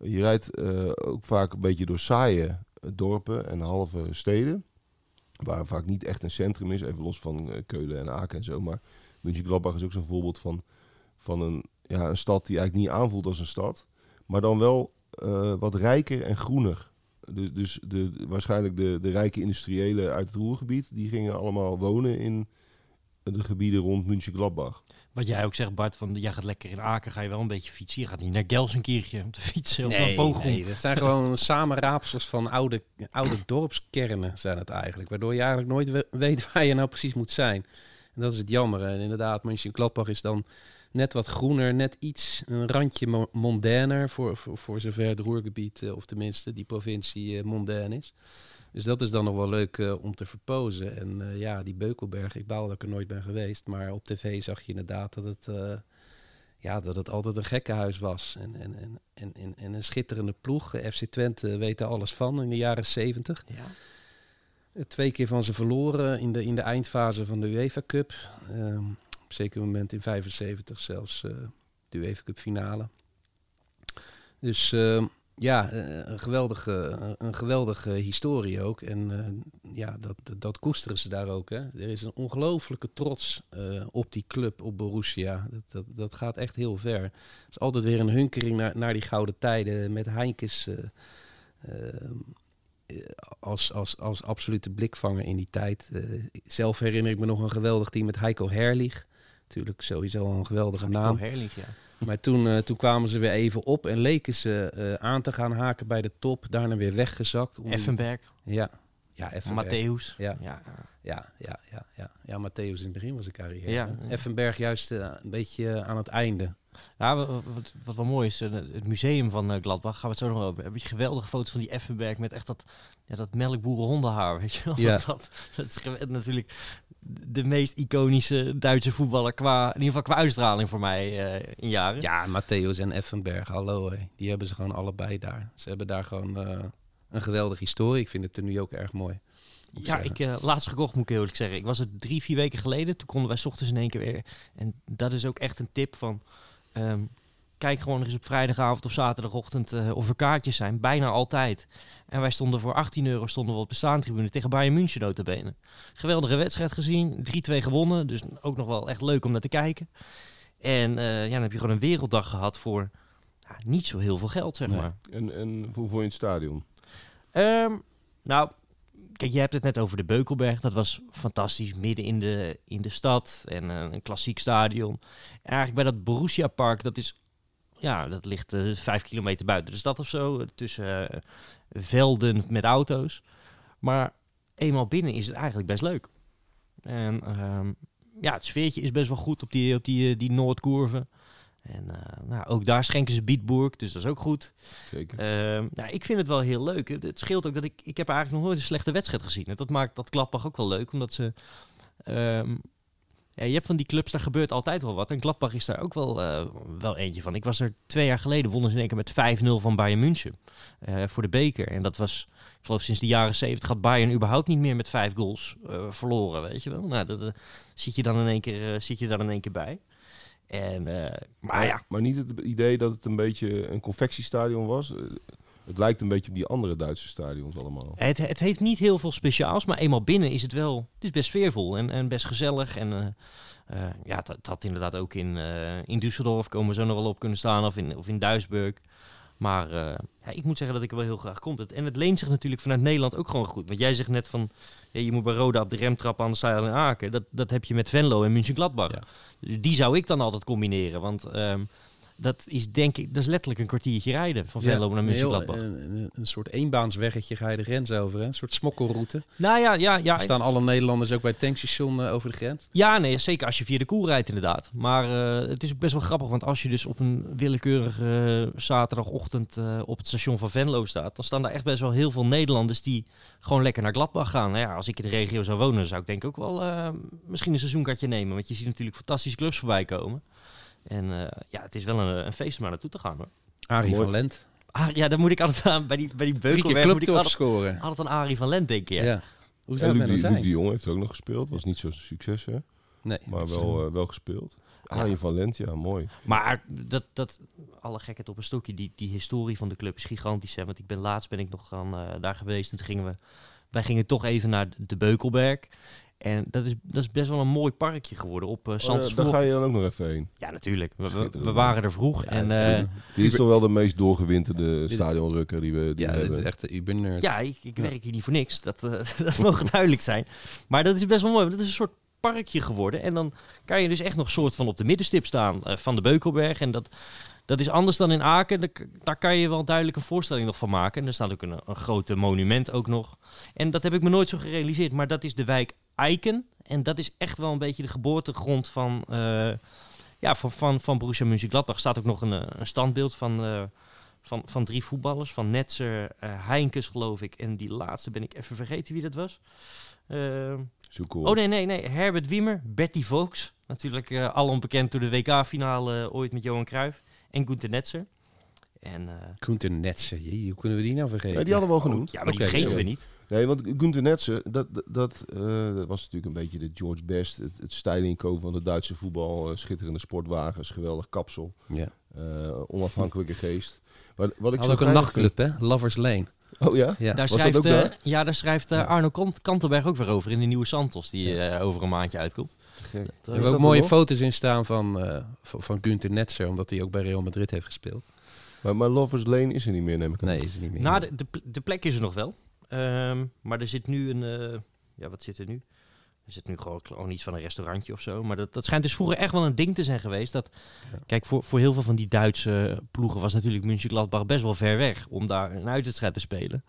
je rijdt eh, ook vaak een beetje door saaie dorpen en halve steden. Waar vaak niet echt een centrum is, even los van eh, Keulen en Aken en zo. Maar München-Gladbach is ook zo'n voorbeeld van, van een, ja, een stad die eigenlijk niet aanvoelt als een stad. Maar dan wel eh, wat rijker en groener. Dus, dus de, waarschijnlijk de, de rijke industriëlen uit het Roergebied, die gingen allemaal wonen in de gebieden rond München-Gladbach. Wat jij ook zegt, Bart, van jij gaat lekker in Aken, ga je wel een beetje fietsen. Je gaat niet naar Gelsenkirchen om te fietsen of Nee, nee, dat zijn gewoon samenraapsels van oude, oude dorpskernen zijn het eigenlijk. Waardoor je eigenlijk nooit we- weet waar je nou precies moet zijn. En dat is het jammer. En inderdaad, Mönchengladbach is dan net wat groener, net iets, een randje mo- mondainer voor, voor, voor zover het Roergebied, eh, of tenminste die provincie eh mondain is. Dus dat is dan nog wel leuk eh, om te verpozen. En eh, ja, die Beukelberg, ik baal dat ik er nooit ben geweest. Maar op tv zag je inderdaad dat het, eh, ja, dat het altijd een gekkenhuis was. En, en, en, en, en, en een schitterende ploeg. FC Twente weet er alles van in de jaren zeventig. Ja. Twee keer van ze verloren in de, in de eindfase van de UEFA Cup. Ehm, op een zeker moment in 75 zelfs de UEFA Cup finale. Dus ehm, ja, eh, een geweldige, een geweldige historie ook. En eh, ja, dat, dat, koesteren ze daar ook. Hè. Er is een ongelooflijke trots eh, op die club, op Borussia. Dat, dat, dat gaat echt heel ver. Het is altijd weer een hunkering naar, naar die gouden tijden met Heinkes... als, als, absolute blikvanger in die tijd. Zelf herinner ik me nog een geweldig team met Heiko Herlich. Natuurlijk sowieso een geweldige naam. Herrlich, ja. Maar toen, eh, toen kwamen ze weer even op en leken ze eh, aan te gaan haken bij de top. Daarna weer weggezakt. om- Effenberg, Ja, ja Effenberg. Matthäus. Ja. ja. Ja, ja, ja, ja. Ja, Matthäus in het begin van zijn carrière. Ja. Effenberg juist eh, een beetje aan het einde. Ja, wa- wat, wat wel mooi is, het museum van Gladbach, gaan we het zo nog over hebben. Geweldige foto's van die Effenberg met echt dat, ja, dat melkboerenhondenhaar, weet je wel. Ja. Dat, dat, is natuurlijk de meest iconische Duitse voetballer qua, in ieder geval qua uitstraling voor mij eh, in jaren. Ja, Matthäus en Effenberg, hallo hé. Die hebben ze gewoon allebei daar. Ze hebben daar gewoon eh, een geweldige historie. Ik vind het er nu ook erg mooi. Ja, zeggen. ik uh, laatst gekocht moet ik heel eerlijk zeggen. Ik was er drie, vier weken geleden. Toen konden wij 's ochtends in één keer weer. En dat is ook echt een tip van... ehm, kijk gewoon nog eens op vrijdagavond of zaterdagochtend eh, of er kaartjes zijn. Bijna altijd. En wij stonden voor 18 euro stonden we op de staantribune tegen Bayern München notabene. Geweldige wedstrijd gezien. 3-2 gewonnen. Dus ook nog wel echt leuk om naar te kijken. En eh, ja, dan heb je gewoon een werelddag gehad voor ja, niet zo heel veel geld, zeg Nee. maar. En, en hoe vond je het stadion? Ehm, nou, kijk, je hebt het net over de Beukelberg. Dat was fantastisch, midden in de, in de stad en eh, een klassiek stadion. En eigenlijk bij dat Borussia Park, dat is ja, dat ligt eh, vijf kilometer buiten de stad of zo. Tussen eh, velden met auto's. Maar eenmaal binnen is het eigenlijk best leuk. En ehm, ja, het sfeertje is best wel goed op die, op die, eh, die Noordkurve. En nou, ook daar schenken ze Bietburg, dus dat is ook goed. Zeker. Ehm, nou, ik vind het wel heel leuk. Het, het scheelt ook dat ik... Ik heb eigenlijk nog nooit een slechte wedstrijd gezien. En dat maakt dat Gladbach ook wel leuk, omdat ze... ehm, ja, je hebt van die clubs, daar gebeurt altijd wel wat. En Gladbach is daar ook wel, eh, wel eentje van. Ik was er twee jaar geleden, wonnen ze in één keer met 5-0 van Bayern München. eh, voor de beker. En dat was, ik geloof sinds de jaren 70 had Bayern überhaupt niet meer met vijf goals eh, verloren, weet je wel. Nou, dat, dat zit je dan in één keer, zit je dan in één keer bij. En, eh, maar ja, Maar niet het idee dat het een beetje een confectiestadion was. Het lijkt een beetje op die andere Duitse stadions allemaal. Het, het heeft niet heel veel speciaals, maar eenmaal binnen is het wel. Het is best sfeervol en, en best gezellig. En eh, eh, ja, het had inderdaad ook in, eh in Düsseldorf komen we zo nog wel op kunnen staan, of in, of in Duisburg. Maar ja, ik moet zeggen dat ik er wel heel graag kom. En het leent zich natuurlijk vanuit Nederland ook gewoon goed. Want jij zegt net van, ja, je moet bij Roda op de rem trappen, anders sta je al in Aken. Dat, dat heb je met Venlo en München-Gladbach. Ja. Dus die zou ik dan altijd combineren. Want ehm, dat is denk ik, dat is letterlijk een kwartiertje rijden van Venlo naar München-Gladbach. Een, een, een soort eenbaansweggetje ga je de grens over. Hè? Een soort smokkelroute. Nou ja, ja, ja. Er staan alle Nederlanders ook bij het tankstation eh, over de grens. Ja, nee, zeker als je via de koel rijdt inderdaad. Maar eh, het is best wel grappig, want als je dus op een willekeurige eh, zaterdagochtend op het station van Venlo staat, dan staan daar echt best wel heel veel Nederlanders die gewoon lekker naar Gladbach gaan. Nou ja, als ik in de regio zou wonen, zou ik denk ik ook wel misschien een seizoenkaartje nemen, want je ziet natuurlijk fantastische clubs voorbij komen. En eh, ja, het is wel een, een feest om naar naartoe te gaan hoor. Arie Mooi. van Lent. Ah, ja, dan moet ik altijd aan, bij die, bij die Drie keer beukelwerk moet ik altijd, scoren. altijd aan Arie van Lent denken. Ja. Ja. Hoe zou nou de, Luc de zijn? Jong heeft ook nog gespeeld. Was niet zo'n succes, hè? Nee, Maar dat wel, eh, eh, wel gespeeld. Arjen van Lent, ja, mooi. Maar dat, dat, alle gekheid op een stokje, die, die historie van de club is gigantisch. Hè? Want ik ben laatst ben ik nog gaan, eh, daar geweest en toen gingen we, wij gingen toch even naar de Beukelberg. En dat is, dat is best wel een mooi parkje geworden op uh, Oh, daar- daar ga je dan ook nog even heen. Ja, natuurlijk. We, we, Schitterend. we waren er vroeg. ja, en het is eh, echt- Dit is toch wel de meest doorgewinterde stadionrukker die we, die ja, we het hebben. is echt de Uber-nerd. ja, ik, ik Ja. werk hier niet voor niks. Dat, eh, dat mogen duidelijk zijn. Maar dat is best wel mooi. Dat is een soort parkje geworden. En dan kan je dus echt nog soort van op de middenstip staan van de Beukelberg. En dat, dat is anders dan in Aken. Daar kan je wel duidelijk een voorstelling nog van maken. En er staat ook een, een grote monument ook nog. En dat heb ik me nooit zo gerealiseerd. Maar dat is de wijk Eiken. En dat is echt wel een beetje de geboortegrond van, eh ja, van, van, van Borussia Mönchengladbach. Er staat ook nog een, eh, een standbeeld van, eh, van, van drie voetballers. Van Netzer, eh Heinkes geloof ik. En die laatste ben ik even vergeten wie dat was. Zoek op. oh nee, nee, nee. Herbert Wiemer, Bertie Vogts. Natuurlijk eh alom bekend door de WK-finale ooit met Johan Cruijff. En Gunther Netzer. En, eh, Gunther Netzer. Jee, hoe kunnen we die nou vergeten? Die hadden we al genoemd. ja, maar die vergeten sorry. we niet. Nee, want Gunther Netzer, dat, dat, eh, dat was natuurlijk een beetje de George Best. Het, het stylinko van de Duitse voetbal. eh, schitterende sportwagens, geweldig kapsel. Ja. eh, onafhankelijke geest. Maar wat ik Had ook een nachtclub, hè? Lovers Lane. Oh ja? Ja. Daar schrijft, ook daar? ja, daar schrijft Arno Kant Kantelberg ook weer over in de nieuwe Santos, die eh, over een maandje uitkomt. Gek. Er hebben ook mooie foto's in staan van, eh, van, van Gunther Netzer, omdat hij ook bij Real Madrid heeft gespeeld. Maar, maar Lovers Lane is er niet meer, neem ik aan. Nee, is er niet meer. Nou, de, de, de plek is er nog wel. Ehm, maar er zit nu een... eh, ja, wat zit er nu? Er zit nu gewoon, gewoon iets van een restaurantje of zo. Maar dat, dat schijnt dus vroeger echt wel een ding te zijn geweest. Dat, Ja. Kijk, voor, voor heel veel van die Duitse ploegen was natuurlijk München-Gladbach best wel ver weg om daar een uitwedstrijd te spelen.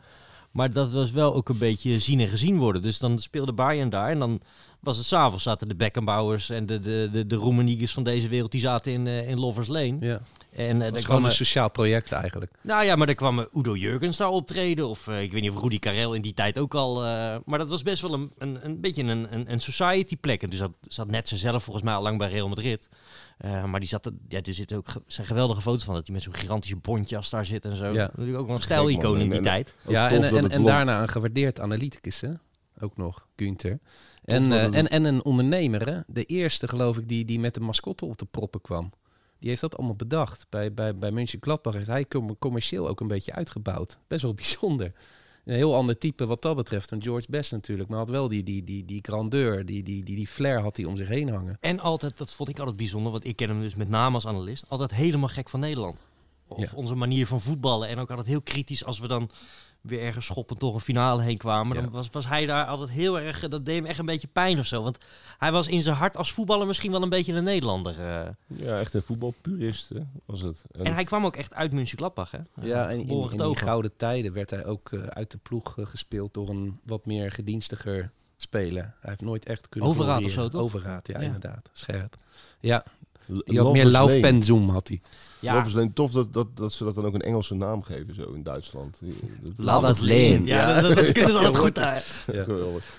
Maar dat was wel ook een beetje zien en gezien worden. Dus dan speelde Bayern daar en dan was het s'avonds zaten de Beckenbauers en de, de, de, de Roemeniges van deze wereld, die zaten in, eh, in Lovers Lane. Ja, En uh, dat is gewoon een sociaal project eigenlijk. nou ja, maar er kwam Udo Jurgens daar optreden. Of eh, ik weet niet of Rudy Karel in die tijd ook al. eh, maar dat was best wel een, een, een beetje een, een, een society plek. En dus zat, zat net zelf volgens mij al lang bij Real Madrid. Eh, maar die zat, er- ja, er zitten ook ge- zijn geweldige foto's van. Dat hij met zo'n gigantische bontjas daar zit en zo. Ja. Natuurlijk ook wel een stijlicoon in die en- tijd. Ja, en, dat en, daarna een gewaardeerd analyticus, hè? Ook nog, Gunther. En, eh, en, en een ondernemer, hè? De eerste, geloof ik, die, die met de mascotte op de proppen kwam. Die heeft dat allemaal bedacht. Bij, bij, bij München Gladbach heeft hij com- commercieel ook een beetje uitgebouwd. Best wel bijzonder. Een heel ander type wat dat betreft dan George Best natuurlijk. Maar had wel die, die, die, die grandeur, die, die, die, die flair had hij om zich heen hangen. En altijd, dat vond ik altijd bijzonder. Want ik ken hem dus met name als analist. Altijd helemaal gek van Nederland. Of Ja. onze manier van voetballen. En ook altijd heel kritisch als we dan weer ergens schoppend door een finale heen kwamen. Ja. Dan was, was hij daar altijd heel erg... Dat deed hem echt een beetje pijn of zo. Want hij was in zijn hart als voetballer misschien wel een beetje een Nederlander. eh. Ja, echt een voetbalpurist hè, was het. En, En hij kwam ook echt uit Mönchengladbach, hè? Ja, en in, Geboren in die gouden tijden werd hij ook eh, uit de ploeg eh, gespeeld door een wat meer gedienstiger speler. Hij heeft nooit echt kunnen Overraad of zo, toch? Overraad, ja, Ja. inderdaad. Scherp. Ja, die had meer laufpensum had hij. Ja, Lovers Lane, tof dat, dat, dat ze dat dan ook een Engelse naam geven zo in Duitsland. Lovers Lane. Ja, dat, dat kunnen ze altijd Ja, goed. hè. Ja.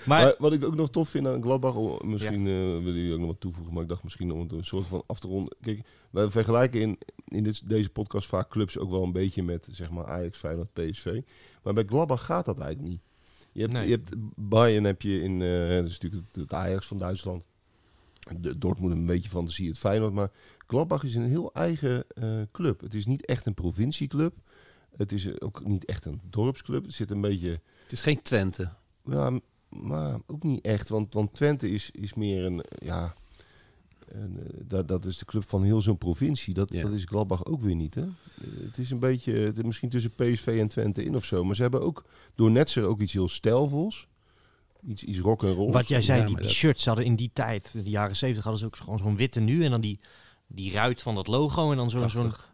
Maar, Maar wat ik ook nog tof vind aan Gladbach, oh, misschien eh wil jullie ook nog wat toevoegen, maar ik dacht misschien om het een soort van af te ronden. Kijk, wij vergelijken in, in dit, deze podcast vaak clubs ook wel een beetje met zeg maar Ajax, Feyenoord, PSV. Maar bij Gladbach gaat dat eigenlijk niet. Je hebt, Nee. je hebt Bayern heb je in, eh dat is natuurlijk het, het Ajax van Duitsland. De Dortmund een beetje fantasie, het Feyenoord. Maar Gladbach is een heel eigen eh, club. Het is niet echt een provincieclub. Het is ook niet echt een dorpsclub. Het zit een beetje Het is geen Twente. ja, maar ook niet echt. Want, want Twente is, is meer een. Ja, eh, dat, dat is de club van heel zo'n provincie. Dat, Ja. dat is Gladbach ook weer niet. Hè? Het is een beetje. Het is misschien tussen PSV en Twente in of zo. Maar ze hebben ook door Netzer ook iets heel stijlvols. Iets, iets rock en roll. wat jij zei, Ja, die, maar die dat- shirts hadden in die tijd, in de jaren zeventig, hadden ze ook gewoon zo'n witte nu. En dan die, die ruit van dat logo. En dan zo'n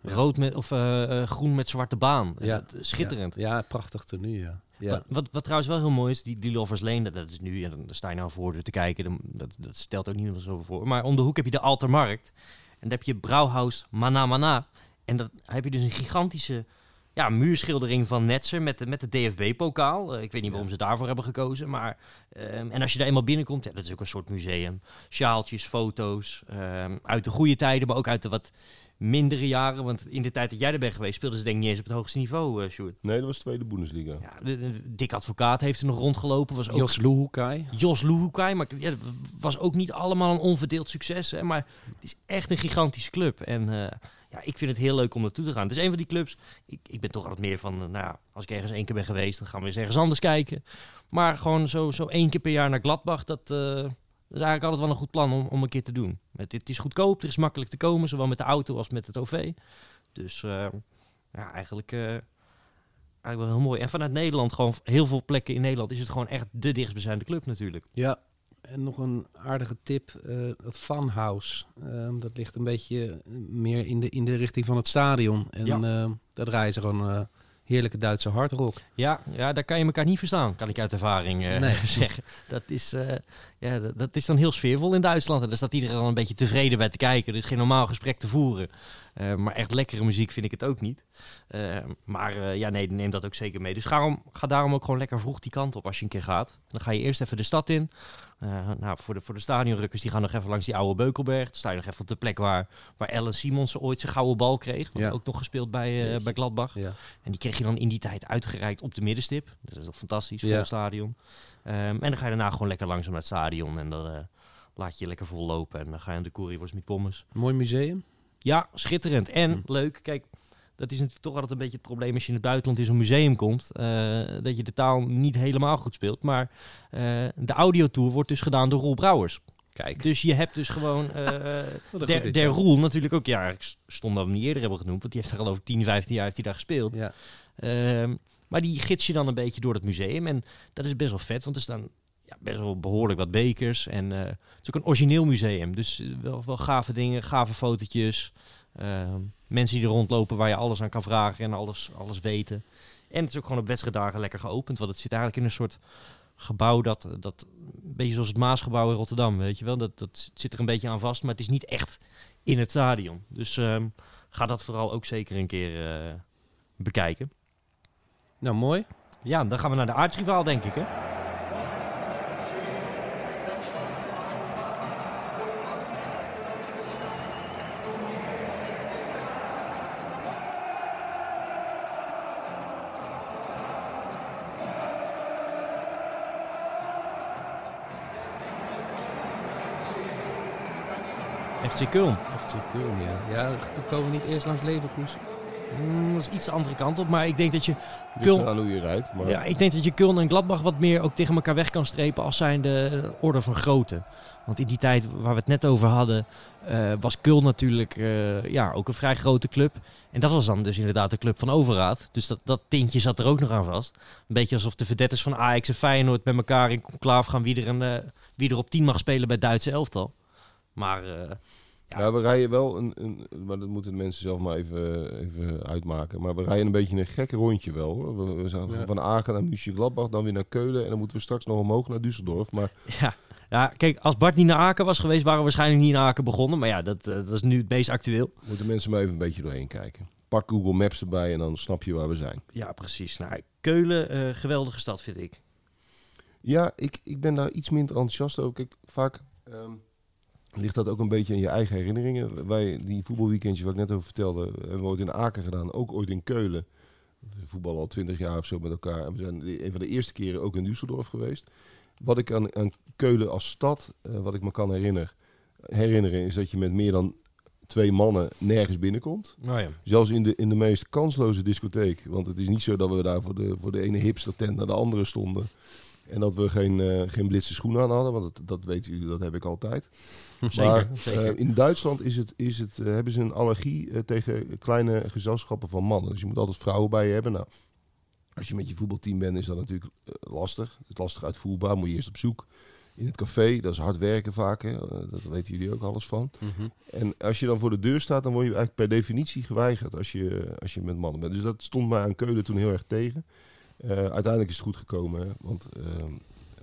ja. rood met, of eh, eh, groen met zwarte baan. Ja. Dat- schitterend. Ja, ja prachtig tenue, ja. ja. Wat, wat, wat trouwens wel heel mooi is, die, die Lovers Lane, dat, dat is nu, en dan sta je nou voor te kijken, dan- dat, dat stelt ook niet meer zo voor. Maar om de hoek heb je de Altermarkt. En dan heb je Brouwhaus Mana Mana. En dan heb je dus een gigantische ja, muurschildering van Netzer met de, met de DFB-pokaal. Eh, ik weet niet waarom ze daarvoor hebben gekozen. Maar, ehm, en als je daar eenmaal binnenkomt, ja, dat is ook een soort museum. Sjaaltjes, foto's, ehm, uit de goede tijden, maar ook uit de wat mindere jaren. Want in de tijd dat jij er bent geweest, speelden ze denk ik niet eens op het hoogste niveau, eh Sjoerd. Nee, dat was tweede Bundesliga. Ja, de, de- Dick Advocaat heeft er nog rondgelopen. Was ook Jos Luhukai. Jos Luhukai. Maar ja, was ook niet allemaal een onverdeeld succes. Hè, maar het is echt een gigantische club. En eh, ja, ik vind het heel leuk om naartoe te gaan. Het is een van die clubs. Ik, ik ben toch altijd meer van, nou ja, als ik ergens één keer ben geweest, dan gaan we eens ergens anders kijken. Maar gewoon zo, zo één keer per jaar naar Gladbach, dat, eh, is eigenlijk altijd wel een goed plan om, om een keer te doen. Het, het is goedkoop, er is makkelijk te komen, zowel met de auto als met het OV. Dus eh, ja, eigenlijk, eh, eigenlijk wel heel mooi. En vanuit Nederland, gewoon heel veel plekken in Nederland, is het gewoon echt de dichtstbijzijnde club natuurlijk. Ja, en nog een aardige tip. eh het Funhouse. Ehm, dat ligt een beetje meer in de, in de richting van het stadion. En Ja. ehm, daar draaien ze gewoon eh, heerlijke Duitse hardrock. Ja, ja, daar kan je elkaar niet verstaan, kan ik uit ervaring eh, Nee. zeggen. Dat is, ja, dat, dat is dan heel sfeervol in Duitsland. En daar staat iedereen dan een beetje tevreden bij te kijken. Er is geen normaal gesprek te voeren. Maar echt lekkere muziek vind ik het ook niet. Maar ja, nee, neem dat ook zeker mee. Dus ga, om, ga daarom ook gewoon lekker vroeg die kant op als je een keer gaat. Dan ga je eerst even de stad in. Eh, nou, voor de, voor de stadionrukkers, die gaan nog even langs die oude Beukelberg. Dan sta je nog even op de plek waar, waar Ellen Simonsen ooit zijn gouden bal kreeg. Want Ja. Ook nog gespeeld bij, Jeetje. bij Gladbach. Ja. En die kreeg je dan in die tijd uitgereikt op de middenstip. Dat is toch fantastisch, vol Ja. stadion. Ehm, en dan ga je daarna gewoon lekker langzaam naar het stadion. En dan eh, laat je je lekker vol lopen. En dan ga je aan de currywurst met pommes. Mooi museum. Ja, schitterend. En Hm. leuk, kijk, dat is natuurlijk toch altijd een beetje het probleem als je in het buitenland in zo'n museum komt. eh, dat je de taal niet helemaal goed speelt. Maar eh, de audiotour wordt dus gedaan door Roel Brouwers. Kijk. Dus je hebt dus gewoon... goed der, Roel natuurlijk ook, ja, ik stond dat we hem niet eerder hebben genoemd. Want die heeft er geloof ik 10, 15 jaar heeft hij daar gespeeld. Ja. Ehm, maar die gids je dan een beetje door het museum. En dat is best wel vet, want er staan ja, best wel behoorlijk wat bekers. En eh, het is ook een origineel museum. Dus wel, wel gave dingen, gave fotootjes. Ehm, mensen die er rondlopen waar je alles aan kan vragen en alles, alles weten. En het is ook gewoon op wedstrijddagen lekker geopend. Want het zit eigenlijk in een soort gebouw dat, dat een beetje zoals het Maasgebouw in Rotterdam, weet je wel. Dat, dat zit er een beetje aan vast, maar het is niet echt in het stadion. Dus ehm, ga dat vooral ook zeker een keer eh, bekijken. Nou, mooi. Ja, dan gaan we naar de aardsrivaal, denk ik, hè? FC Köln. FC Köln, ja. Ja, komen we niet eerst langs Leverkusen? Mm, dat is iets de andere kant op. Maar ik denk dat je eraan hoe je rijdt. Maar Ja, ik denk dat je Kuln en Gladbach wat meer ook tegen elkaar weg kan strepen als zijn de orde van grootte. Want in die tijd waar we het net over hadden, eh, was Kuln natuurlijk eh, ja, ook een vrij grote club. En dat was dan dus inderdaad de club van Overraad. Dus dat, dat tintje zat er ook nog aan vast. Een beetje alsof de verdetters van Ajax en Feyenoord met elkaar in conclave gaan wie er, een, eh, wie er op 10 mag spelen bij het Duitse elftal. Maar Ja, we rijden wel een, een, maar dat moeten de mensen zelf maar even, even uitmaken. Maar we rijden een beetje een gek rondje wel. Hoor. We, we zijn Ja. van Aken naar München-Gladbach, dan weer naar Keulen en dan moeten we straks nog omhoog naar Düsseldorf. Maar ja. ja, kijk, als Bart niet naar Aken was geweest, waren we waarschijnlijk niet naar Aken begonnen. Maar ja, dat, eh, dat is nu het meest actueel. moeten mensen maar even een beetje doorheen kijken. Pak Google Maps erbij en dan snap je waar we zijn. Ja, precies. Nou, Keulen, eh, geweldige stad vind ik. Ja, ik, ik ben daar iets minder enthousiast over. Kijk, vaak ehm, ligt dat ook een beetje in je eigen herinneringen. Wij, die voetbalweekendje wat ik net over vertelde, hebben we ooit in Aken gedaan. Ook ooit in Keulen. We voetballen al twintig jaar of zo met elkaar. En we zijn een van de eerste keren ook in Düsseldorf geweest. Wat ik aan, aan Keulen als stad, eh, wat ik me kan herinneren, herinneren, is dat je met meer dan twee mannen nergens binnenkomt. Nou ja. Zelfs in de, in de meest kansloze discotheek. Want het is niet zo dat we daar voor de, voor de ene hipster tent naar de andere stonden. En dat we geen, eh geen blitse schoenen aan hadden. Want dat, dat weten jullie, dat heb ik altijd. Zeker, maar zeker. eh, in Duitsland is het, is het, eh, hebben ze een allergie tegen kleine gezelschappen van mannen. Dus je moet altijd vrouwen bij je hebben. Nou, als je met je voetbalteam bent, is dat natuurlijk lastig. Het is lastig uitvoerbaar. Moet je eerst op zoek. In het café, dat is hard werken vaak. Hè. Dat weten jullie ook alles van. En als je dan voor de deur staat, dan word je eigenlijk per definitie geweigerd als je, als je met mannen bent. Dus dat stond mij aan Keulen toen heel erg tegen. Eh, uiteindelijk is het goed gekomen, hè, want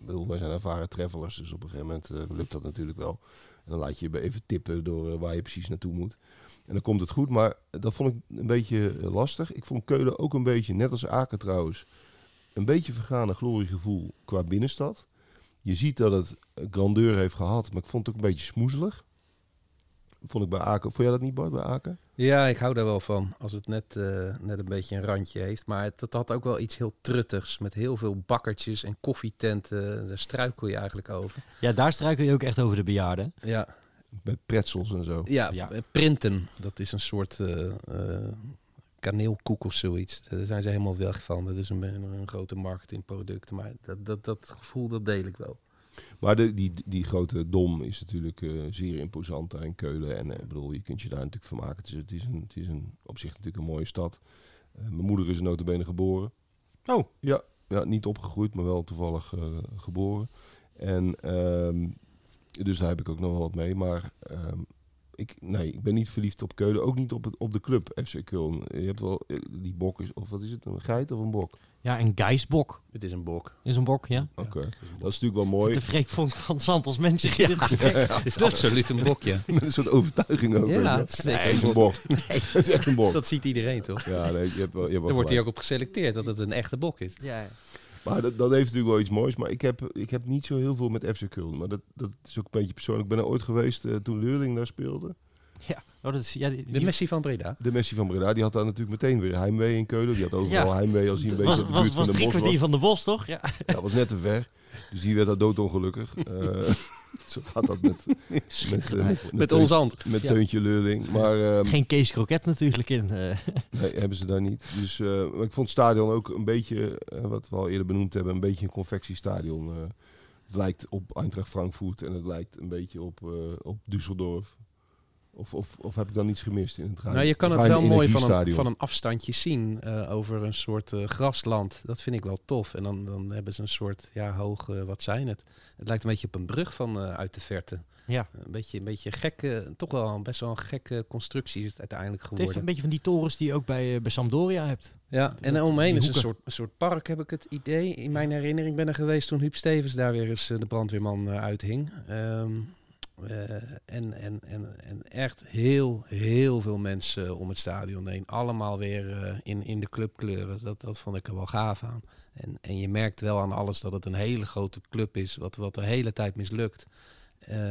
ik bedoel, wij zijn ervaren travelers, dus op een gegeven moment eh, lukt dat natuurlijk wel. En dan laat je je even tippen door eh, waar je precies naartoe moet. En dan komt het goed, maar dat vond ik een beetje lastig. Ik vond Keulen ook een beetje, net als Aken trouwens, een beetje vergane gloriegevoel qua binnenstad. Je ziet dat het grandeur heeft gehad, maar ik vond het ook een beetje smoezelig. Vond ik bij Aken. Vond jij dat niet, Bart, bij Aken? Ja, ik hou daar wel van. Als het net, eh, net een beetje een randje heeft. Maar het, het had ook wel iets heel truttigs. Met heel veel bakkertjes en koffietenten. Daar struikel je eigenlijk over. Ja, daar struikel je ook echt over de bejaarden. Ja, Met pretzels en zo. ja, Ja. printen. Dat is een soort eh, eh, kaneelkoek of zoiets. Daar zijn ze helemaal weg van. Dat is een, een, een grote marketingproduct. Maar dat, dat, dat gevoel, dat deel ik wel. Maar de, die, die grote dom is natuurlijk eh, zeer imposant daar in Keulen. En ik bedoel, je kunt je daar natuurlijk van maken. Het is, het is, een, het is een, op zich natuurlijk een mooie stad. Eh, mijn moeder is nota bene geboren. Oh. Ja, ja, niet opgegroeid, maar wel toevallig geboren. En ehm, dus daar heb ik ook nog wel wat mee. Maar ehm, ik, nee, ik ben niet verliefd op Keulen. Ook niet op, het, op de club FC Keulen. Je hebt wel, eh, die bok is, of wat is het, een geit of een bok? Ja, en Geisbok Het is een bok. is een bok, ja. Oké, Ja, het is een bok. dat is natuurlijk wel mooi. De freekvonk van Santos mensen in dit gesprek. Het is absoluut een bokje. Met een soort overtuiging ook. Ja, het is zeker Nee, het is een een bok. Het is echt een bok. Dat ziet iedereen toch? Ja, nee, je hebt wel, je hebt wel Daar wordt hij ook op geselecteerd dat het een echte bok is. Ja, ja. Maar dat, heeft natuurlijk wel iets moois. Maar ik heb, ik heb niet zo heel veel met FC Köln. Maar dat, dat is ook een beetje persoonlijk. Ik ben er ooit geweest eh, toen Leurling daar speelde. Oh, dat is, ja, die- De Messi van Breda. De Messi van Breda, die had daar natuurlijk meteen weer heimwee in Keulen. Die had overal Ja. heimwee als hij een beetje was, op de was, buurt was van de drie bos was. van de bos, toch? Ja. Dat was net te ver. Dus die werd daar doodongelukkig. Eh zo gaat dat met, met, eh, met, ons hand. Met Ja. Teuntje Leurling. Maar ehm, Geen Kees Kroket natuurlijk in. eh. Nee, hebben ze daar niet. Dus eh, maar ik vond het stadion ook een beetje, wat we al eerder benoemd hebben, een beetje een confectiestadion. eh. het lijkt op Eintracht Frankfurt en het lijkt een beetje op, eh, op Düsseldorf. Of, of, of heb ik dan iets gemist in het Nou, je kan het wel mooi van een, van een afstandje zien eh, over een soort eh, grasland. Dat vind ik wel tof. En dan, dan hebben ze een soort, ja, hoog, eh, wat zijn het? Het lijkt een beetje op een brug van eh, uit de verte. Ja. Een beetje, een beetje gekke, toch wel een best wel een gekke constructie is het uiteindelijk Het heeft geworden. een beetje van die torens die je ook bij, eh, bij Sampdoria hebt. Ja, en dat- omheen is een soort, een soort park, heb ik het idee. In mijn herinnering ben er geweest toen Huub Stevens daar weer eens de brandweerman eh, uithing. Ehm, eh, en, en, en, en echt heel, heel veel mensen eh, om het stadion heen. Allemaal weer eh, in, in de clubkleuren. Dat, dat vond ik er wel gaaf aan. En, en je merkt wel aan alles dat het een hele grote club is, wat, wat de hele tijd mislukt.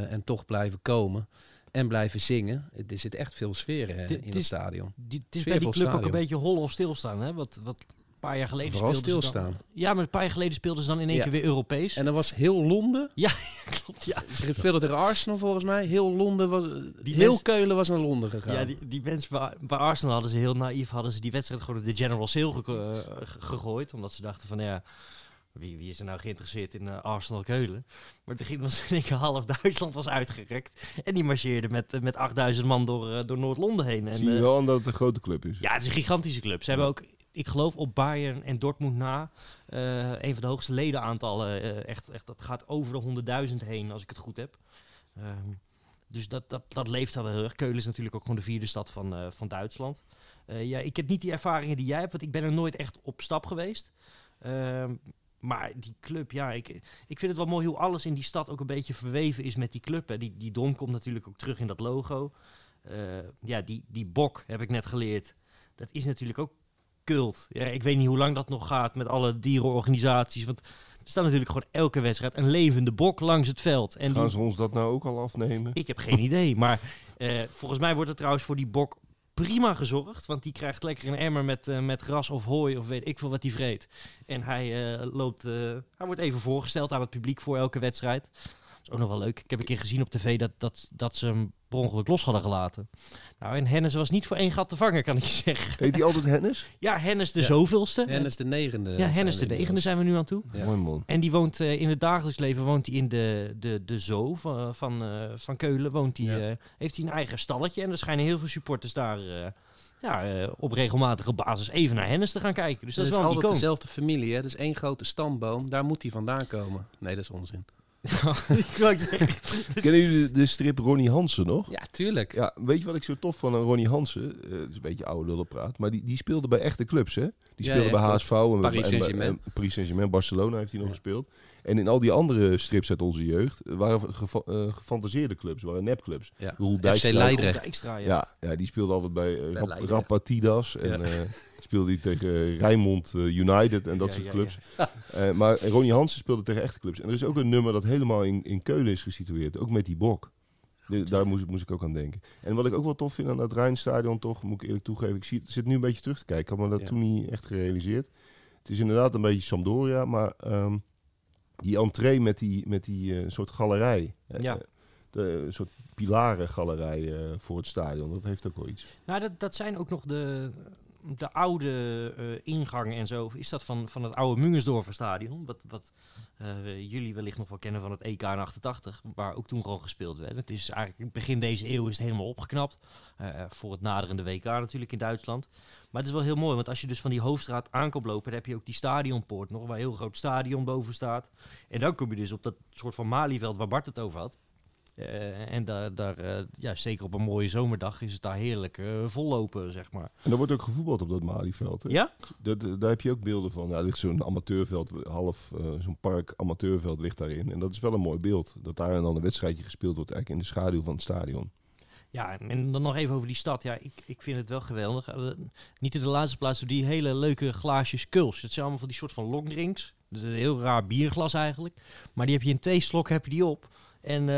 En toch blijven komen en blijven zingen. Er zit echt veel sfeer in het stadion. Die, het is bij die club ook een beetje hol of stilstaan. Hè? Wat, wat paar jaar geleden Vooral speelden dan- stilstaan. Ja, maar een paar jaar geleden speelden ze dan in één Ja. keer weer Europees. En dat was heel Londen. Klopt, ja. Ze speelden tegen Arsenal volgens mij. Heel Londen was... Die heel mens- Keulen was naar Londen gegaan. Ja, die, die mensen bij, bij Arsenal hadden ze heel naïef hadden ze die wedstrijd gewoon de General Sale ge- eh, ge- gegooid. Omdat ze dachten van ja, wie, wie is er nou geïnteresseerd in eh, Arsenal Keulen? Maar toen ging was in één keer half Duitsland was uitgerekt. En die marcheerde met, eh, met 8000 man door, door Noord-Londen heen. En, Zie je wel aan dat het een grote club is. ja, het is een gigantische club. Ze hebben ook, ik geloof, op Bayern en Dortmund na eh, een van de hoogste ledenaantallen. eh, echt, echt, dat gaat over de 100.000 heen, als ik het goed heb. Ehm, dus dat, dat, dat leeft al wel heel erg. Keulen is natuurlijk ook gewoon de vierde stad van, eh, van Duitsland. Ja, ik heb niet die ervaringen die jij hebt, want ik ben er nooit echt op stap geweest. Ehm, maar die club, ja, ik, ik vind het wel mooi hoe alles in die stad ook een beetje verweven is met die club. Hè. Die, die dom komt natuurlijk ook terug in dat logo. Ja, die, die bok heb ik net geleerd. Dat is natuurlijk ook cult. Ja, ik weet niet hoe lang dat nog gaat met alle dierenorganisaties. Want er staat natuurlijk gewoon elke wedstrijd een levende bok langs het veld. En Gaan die, ze ons dat nou ook al afnemen? ik heb geen idee. Maar eh, volgens mij wordt er trouwens voor die bok prima gezorgd. Want die krijgt lekker een emmer met, eh, met gras of hooi of weet ik veel wat hij vreet. En hij, eh, loopt, hij wordt even voorgesteld aan het publiek voor elke wedstrijd. Dat is ook nog wel leuk. Ik heb een keer gezien op tv dat, dat, dat ze hem per ongeluk los hadden gelaten. Nou, en Hennis was niet voor één gat te vangen, kan ik je zeggen. Heet hij altijd Hennis? Ja, Hennis de Ja. zoveelste. Hennis de negende. ja, Hennis de negende inmiddels. zijn we nu aan toe. Ja. Mooi man. En die woont eh, in het dagelijks leven woont hij in de, de, de zoo van, van, eh, van Keulen. Woont hij, Ja. eh, heeft hij een eigen stalletje. En er schijnen heel veel supporters daar eh, ja, eh, op regelmatige basis even naar Hennis te gaan kijken. Dus dat is is wel een altijd icoon. dezelfde familie, hè? Dus één grote stamboom. Daar moet hij vandaan komen. Nee, dat is onzin. Ik wou zeggen, Kennen jullie de, de strip Ronnie Hansen nog? Ja, tuurlijk. Ja, weet je wat ik zo tof van aan Ronnie Hansen? Eh, het is een beetje oude lullenpraat, maar die, die speelde bij echte clubs, hè? Die speelde ja, bij klopt. HSV en, Paris Saint-Germain. Paris Saint-Germain, Barcelona heeft hij nog Ja. gespeeld. En in al die andere strips uit onze jeugd eh, waren gefa- eh, gefantaseerde clubs, waren nepclubs. Ja. Roel FC Dijkstra- Leidrecht. Extra, ja. Ja, ja, die speelde altijd bij eh, Bij Rap- Leidrecht. Rapatidas en eh, speelde hij tegen Rijnmond eh, United en dat Ja, soort ja, clubs. ja. Eh, maar Ronnie Hansen speelde tegen echte clubs. En er is ook een nummer dat helemaal in, in Keulen is gesitueerd. Ook met die bok. De- daar moest, moest ik ook aan denken. En wat ik ook wel tof vind aan dat Rijnstadion, toch, moet ik eerlijk toegeven. Ik zie, het zit nu een beetje terug te kijken. Ik had me dat Ja. toen niet echt gerealiseerd. Het is inderdaad een beetje Sampdoria, maar ehm, die entree met die, met die eh, soort galerij. eh, Ja. de een soort pilarengalerij eh voor het stadion. Dat heeft ook wel iets. Nou, dat, dat zijn ook nog de, de oude eh, ingangen en zo. Is dat van, van het oude Mungensdorfer stadion? Wat, wat eh, jullie wellicht nog wel kennen van het EK in 88, waar ook toen gewoon gespeeld werd. Het is eigenlijk begin deze eeuw is het helemaal opgeknapt. eh, voor het naderende WK natuurlijk in Duitsland. Maar het is wel heel mooi, want als je dus van die hoofdstraat aankomt lopen, dan heb je ook die stadionpoort nog, waar een heel groot stadion boven staat. En dan kom je dus op dat soort van Malieveld waar Bart het over had. Eh, en daar, daar eh, ja, zeker op een mooie zomerdag is het daar heerlijk eh, vollopen, zeg maar. En er wordt ook gevoetbald op dat Malieveld. hè? Ja? Dat, daar heb je ook beelden van. Ja, er ligt zo'n amateurveld, half zo'n park amateurveld ligt daarin. En dat is wel een mooi beeld. Dat daar dan een wedstrijdje gespeeld wordt eigenlijk in de schaduw van het stadion. Ja, en dan nog even over die stad. Ja, ik, ik vind het wel geweldig. Niet in de laatste plaats die hele leuke glaasjes kuls. Het zijn allemaal van die soort van longdrinks. Dus een heel raar bierglas eigenlijk. Maar die heb je in theeslok heb je die op. En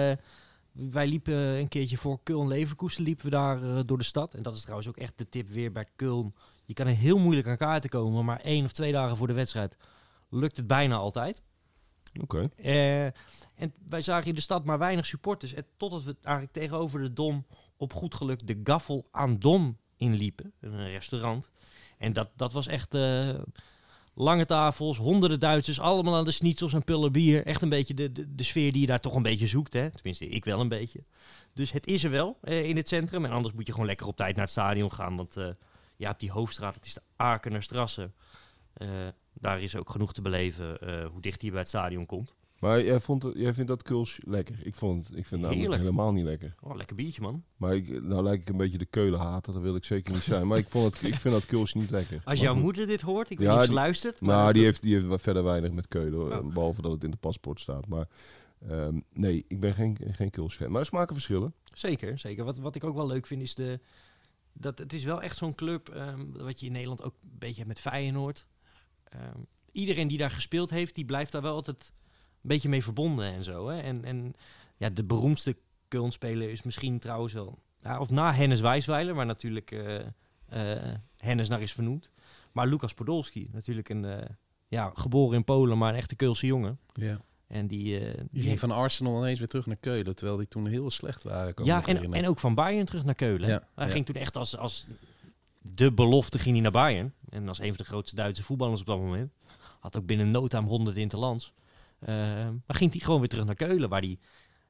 wij liepen een keertje voor Köln Leverkusen liepen we daar eh, door de stad. En dat is trouwens ook echt de tip weer bij Köln. Je kan er heel moeilijk aan kaarten komen, maar één of twee dagen voor de wedstrijd lukt het bijna altijd. Oké. Eh, en wij zagen in de stad maar weinig supporters. En totdat we eigenlijk tegenover de Dom op goed geluk de Gaffel aan Dom inliepen. Een restaurant. En dat, dat was echt eh, lange tafels, honderden Duitsers, allemaal aan de schnitzels en pullen bier. Echt een beetje de, de, de sfeer die je daar toch een beetje zoekt. Hè? Tenminste, ik wel een beetje. Dus het is er wel eh, in het centrum. En anders moet je gewoon lekker op tijd naar het stadion gaan. Want eh, ja, op die hoofdstraat, het is de Akenerstrasse. Eh daar is ook genoeg te beleven hoe dicht je bij het stadion komt. Maar jij, vond jij vindt dat Kuls lekker? Ik, vond ik vind het namelijk helemaal niet lekker. Oh, lekker biertje, man. Maar ik, nou lijk ik een beetje de keulen haten. Dat wil ik zeker niet zijn. Maar ik, vond het, ik vind dat Kuls niet lekker. Als Maar jouw goed. moeder dit hoort, ik weet Ja, niet of ze luistert. Maar Nou, die heeft, die heeft verder weinig met keulen. Oh. Behalve dat het in de paspoort staat. Maar ehm, nee, ik ben geen, geen Kuls fan. Maar smaken verschillen. Zeker, zeker. Wat, wat ik ook wel leuk vind is de... Dat het is wel echt zo'n club, ehm, wat je in Nederland ook een beetje hebt met Feyenoord. Ehm, iedereen die daar gespeeld heeft, die blijft daar wel altijd beetje mee verbonden en zo. Hè? En, en ja, de beroemdste Köln-speler is misschien trouwens wel... Ja, of na Hennis Wijsweiler, waar natuurlijk eh, eh, Hennis naar is vernoemd. Maar Lucas Podolski, natuurlijk een, eh, ja, geboren in Polen, maar een echte Keulse jongen. Ja. En die, Die ging van Arsenal ineens weer terug naar Keulen, terwijl die toen heel slecht waren. ja, en, en ook van Bayern terug naar Keulen. Ja, Hij ja. ging toen echt als, als de belofte ging hij naar Bayern. En als een van de grootste Duitse voetballers op dat moment. Had ook binnen no time 100 interlands. Eh maar ging hij gewoon weer terug naar Keulen, waar hij